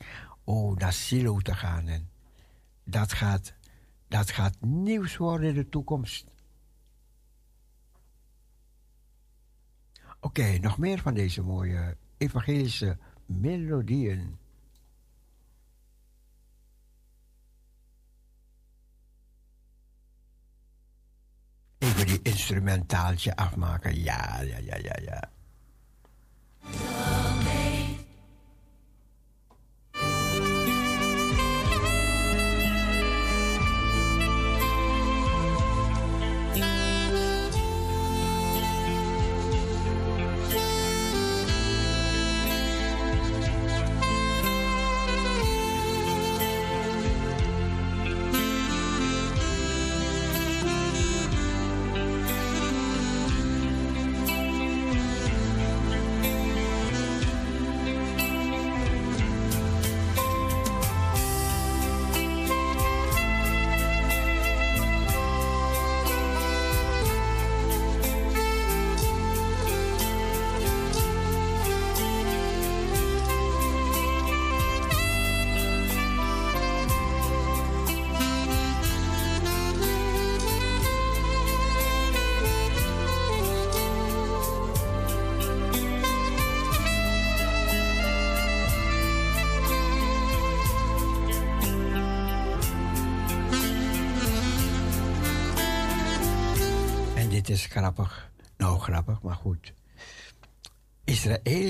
oh, naar Silo te gaan. En dat gaat, dat gaat nieuws worden in de toekomst. Oké, nog meer van deze mooie evangelische melodieën. Even die instrumentaaltje afmaken. Ja, ja, ja, ja, ja.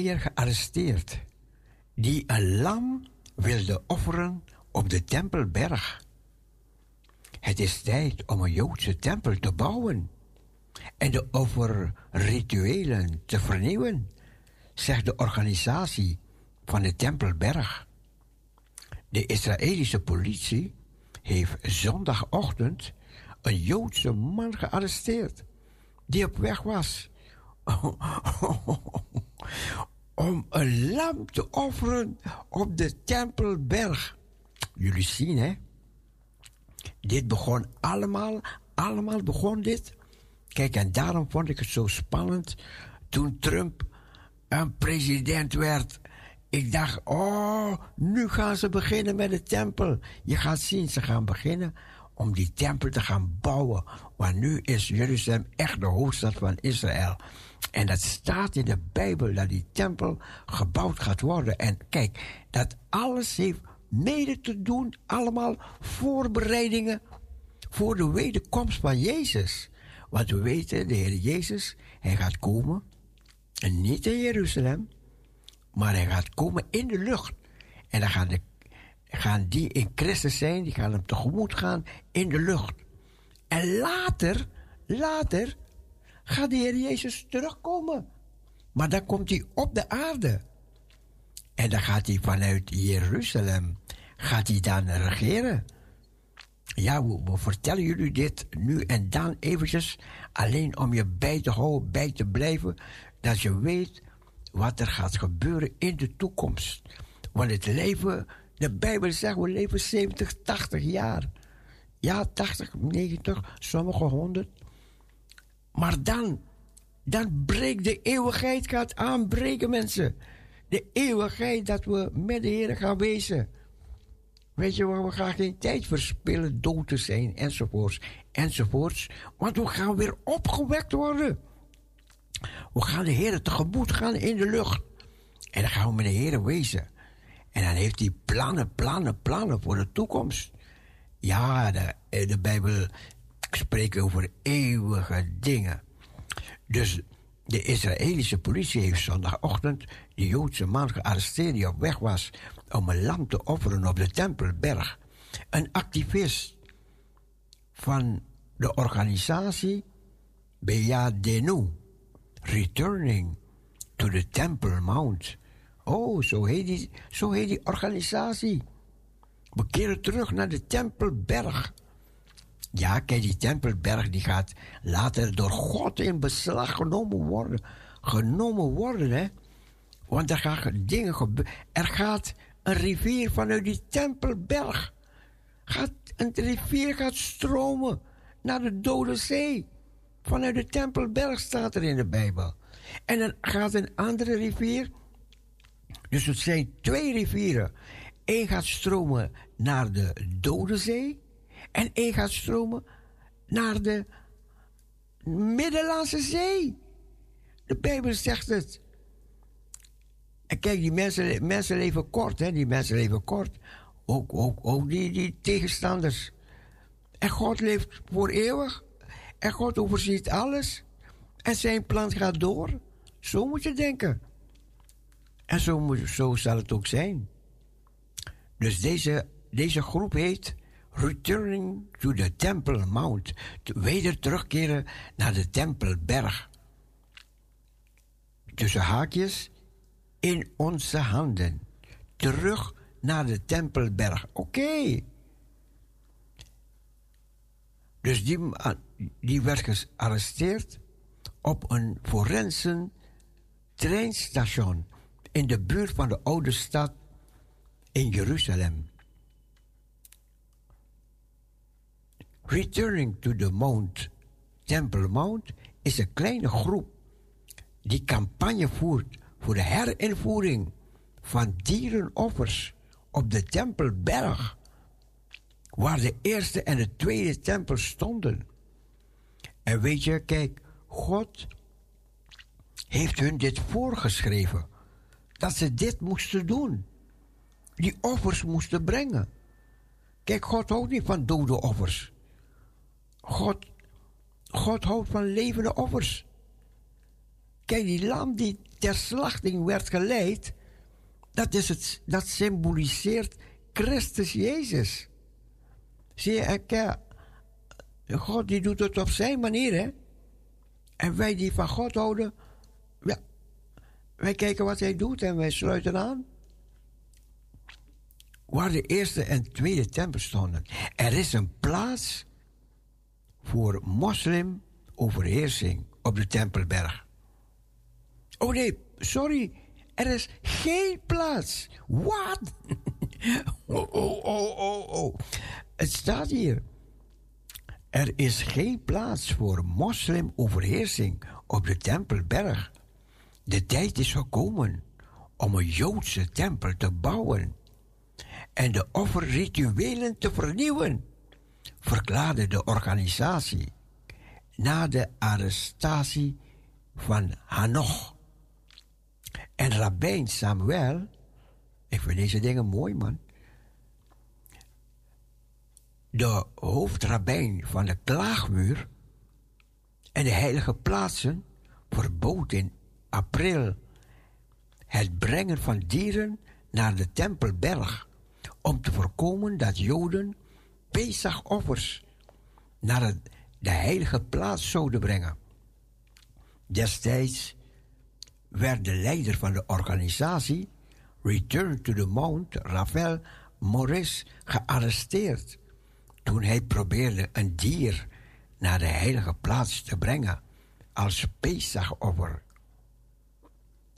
Gearresteerd. Die een lam wilde offeren op de Tempelberg. Het is tijd om een Joodse tempel te bouwen. En de offerrituelen te vernieuwen, zegt de organisatie van de Tempelberg. De Israëlische politie heeft zondagochtend een Joodse man gearresteerd die op weg was (laughs) om een lam te offeren op de Tempelberg. Jullie zien, hè? Dit begon allemaal, allemaal begon dit. Kijk, en daarom vond ik het zo spannend toen Trump een president werd. Ik dacht, oh, nu gaan ze beginnen met de tempel. Je gaat zien, ze gaan beginnen om die tempel te gaan bouwen. Want nu is Jeruzalem echt de hoofdstad van Israël. En dat staat in de Bijbel dat die tempel gebouwd gaat worden. En kijk, dat alles heeft mede te doen, allemaal voorbereidingen voor de wederkomst van Jezus. Want we weten, de Heer Jezus, hij gaat komen. En niet in Jeruzalem, maar hij gaat komen in de lucht. En dan gaan, de, gaan die in Christus zijn, die gaan hem tegemoet gaan in de lucht. En later, later, gaat de Heer Jezus terugkomen. Maar dan komt hij op de aarde. En dan gaat hij vanuit Jeruzalem, gaat hij dan regeren. Ja, we, vertellen jullie dit nu en dan eventjes, alleen om je bij te houden, bij te blijven, dat je weet wat er gaat gebeuren in de toekomst. Want het leven, de Bijbel zegt, we leven 70, 80 jaar. Ja, 80, 90, sommige 100. Maar dan, dan breekt de eeuwigheid gaat aanbreken, mensen. De eeuwigheid dat we met de Heer gaan wezen. Weet je waar we gaan geen tijd verspillen, dood te zijn, enzovoorts, enzovoorts. Want we gaan weer opgewekt worden. We gaan de Heer tegemoet gaan in de lucht. En dan gaan we met de Heer wezen. En dan heeft hij plannen, plannen, plannen voor de toekomst. Ja, de, de Bijbel spreekt over eeuwige dingen. Dus de Israëlische politie heeft zondagochtend de Joodse man gearresteerd die op weg was om een lam te offeren op de Tempelberg. Een activist van de organisatie Beyadenu, Returning to the Temple Mount. Oh, zo heet die, zo heet die organisatie. We keren terug naar de Tempelberg. Ja, kijk, die Tempelberg die gaat later door God in beslag genomen worden. Genomen worden, hè. Want er gaan dingen gebeuren. Er gaat een rivier vanuit die Tempelberg. Gaat, een rivier gaat stromen naar de Dode Zee. Vanuit de Tempelberg staat er in de Bijbel. En dan gaat een andere rivier. Dus het zijn twee rivieren. Eén gaat stromen naar de Dode Zee. En één gaat stromen naar de Middellandse Zee. De Bijbel zegt het. En kijk, die mensen, mensen leven kort, hè? Die mensen leven kort. Ook, ook, ook die, die tegenstanders. En God leeft voor eeuwig. En God overziet alles. En zijn plan gaat door. Zo moet je denken. En zo, moet, zo zal het ook zijn. Dus deze, deze groep heet Returning to the Temple Mount. Weder terugkeren naar de Tempelberg. Tussen haakjes in onze handen. Terug naar de Tempelberg. Oké. Dus die, ma- die werd gearresteerd op een forensen treinstation in de buurt van de oude stad in Jeruzalem. Returning to the Mount, Temple Mount, is een kleine groep die campagne voert voor de herinvoering van dierenoffers op de Tempelberg, waar de eerste en de tweede tempel stonden. En weet je, kijk, God heeft hun dit voorgeschreven, dat ze dit moesten doen. Die offers moesten brengen. Kijk, God houdt niet van dode offers. God, God houdt van levende offers. Kijk, die lam die ter slachting werd geleid, dat, is het, dat symboliseert Christus Jezus. Zie je, kijk, God die doet het op zijn manier, hè? En wij die van God houden, wij kijken wat hij doet en wij sluiten aan. Waar de eerste en tweede tempel stonden. Er is een plaats voor moslim overheersing op de Tempelberg. Oh nee, sorry. Er is geen plaats. Wat? (laughs) oh, oh, oh, oh, oh. Het staat hier. Er is geen plaats voor moslimoverheersing op de Tempelberg. De tijd is gekomen om een Joodse tempel te bouwen en de offerrituelen te vernieuwen, verklaarde de organisatie na de arrestatie van Hanoch. En Rabbijn Samuel, ik vind deze dingen mooi man, de hoofdrabbijn van de klaagmuur en de heilige plaatsen verbood in april het brengen van dieren naar de Tempelberg om te voorkomen dat Joden Pesachoffers naar de heilige plaats zouden brengen. Destijds werd de leider van de organisatie Return to the Mount, Rafael Maurice, gearresteerd toen hij probeerde een dier naar de heilige plaats te brengen als Pesachoffer.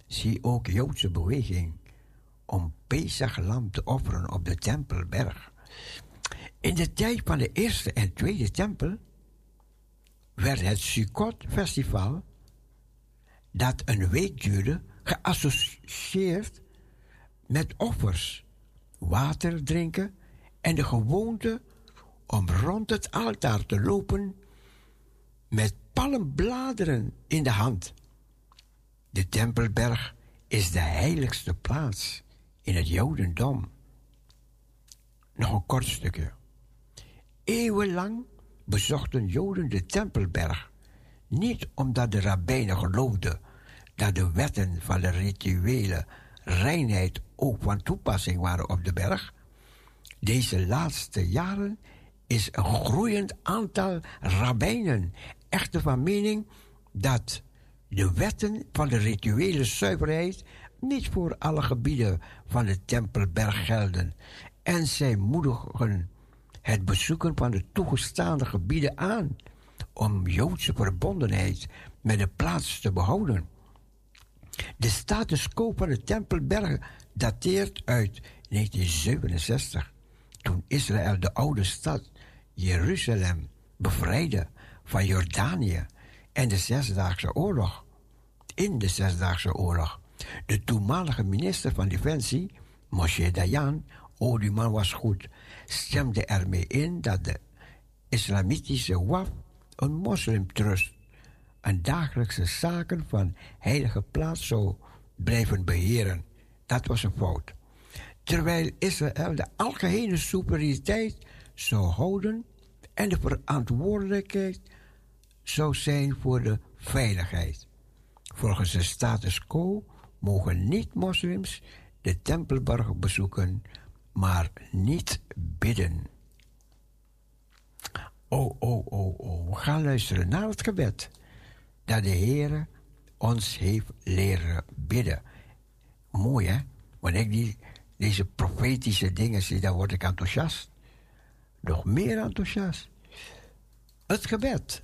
Zie ook Joodse beweging om Pesachlam te offeren op de Tempelberg. In de tijd van de eerste en tweede tempel werd het Sukkot-festival, dat een week duurde, geassocieerd met offers, water drinken en de gewoonte om rond het altaar te lopen met palmbladeren in de hand. De Tempelberg is de heiligste plaats in het Jodendom. Nog een kort stukje. Eeuwenlang bezochten Joden de Tempelberg niet omdat de rabbijnen geloofden dat de wetten van de rituele reinheid ook van toepassing waren op de berg. Deze laatste jaren is een groeiend aantal rabbijnen echter van mening dat de wetten van de rituele zuiverheid niet voor alle gebieden van de Tempelberg gelden en zij moedigen het bezoeken van de toegestaande gebieden aan om Joodse verbondenheid met de plaats te behouden. De status quo van de Tempelberg dateert uit 1967, toen Israël de oude stad Jeruzalem bevrijdde van Jordanië en de Zesdaagse Oorlog. In de Zesdaagse Oorlog. De toenmalige minister van Defensie, Moshe Dayan, oh die man was goed, stemde ermee in dat de islamitische WAF een moslimtrust en dagelijkse zaken van heilige plaats zou blijven beheren. Dat was een fout. Terwijl Israël de algehele superioriteit zou houden en de verantwoordelijkheid zou zijn voor de veiligheid. Volgens de status quo mogen niet-moslims de tempelberg bezoeken, maar niet bidden. Oh, oh, oh, oh. We gaan luisteren naar het gebed dat de Heer ons heeft leren bidden. Mooi, hè? Wanneer ik die, deze profetische dingen zie, dan word ik enthousiast. Nog meer enthousiast. Het gebed.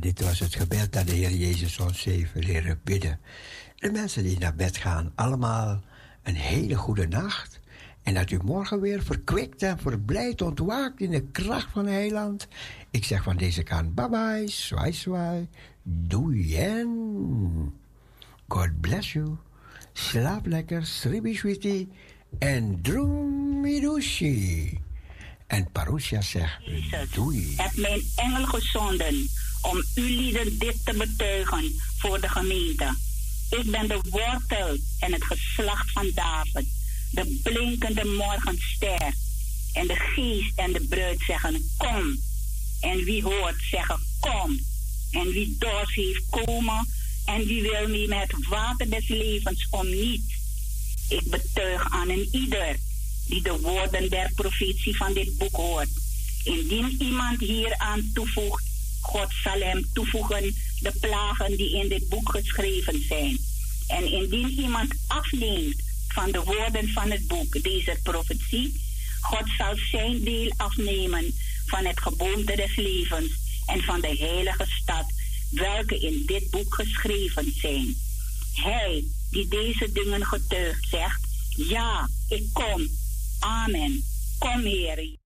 Dit was het gebed dat de Heer Jezus ons heeft leren bidden. De mensen die naar bed gaan, allemaal een hele goede nacht. En dat u morgen weer verkwikt en verblijd ontwaakt in de kracht van Heiland. Ik zeg van deze kant bye bye, zwaai zwaai, doei en God bless you. Slaap lekker, sribi en droemidushi. En Parousia zegt doei. heb mijn engel gezonden om u lieden dit te betuigen voor de gemeente. Ik ben de wortel en het geslacht van David, de blinkende morgenster. En de geest en de bruid zeggen, kom. En wie hoort zeggen, kom. En wie dorst heeft, komen. En wie wil mee met het water des levens om niet. Ik betuig aan een ieder die de woorden der profetie van dit boek hoort. Indien iemand hieraan toevoegt, God zal hem toevoegen de plagen die in dit boek geschreven zijn. En indien iemand afneemt van de woorden van het boek, deze profetie, God zal zijn deel afnemen van het geboomte des levens en van de heilige stad, welke in dit boek geschreven zijn. Hij die deze dingen getuigt, zegt, ja, ik kom. Amen. Kom, Heer.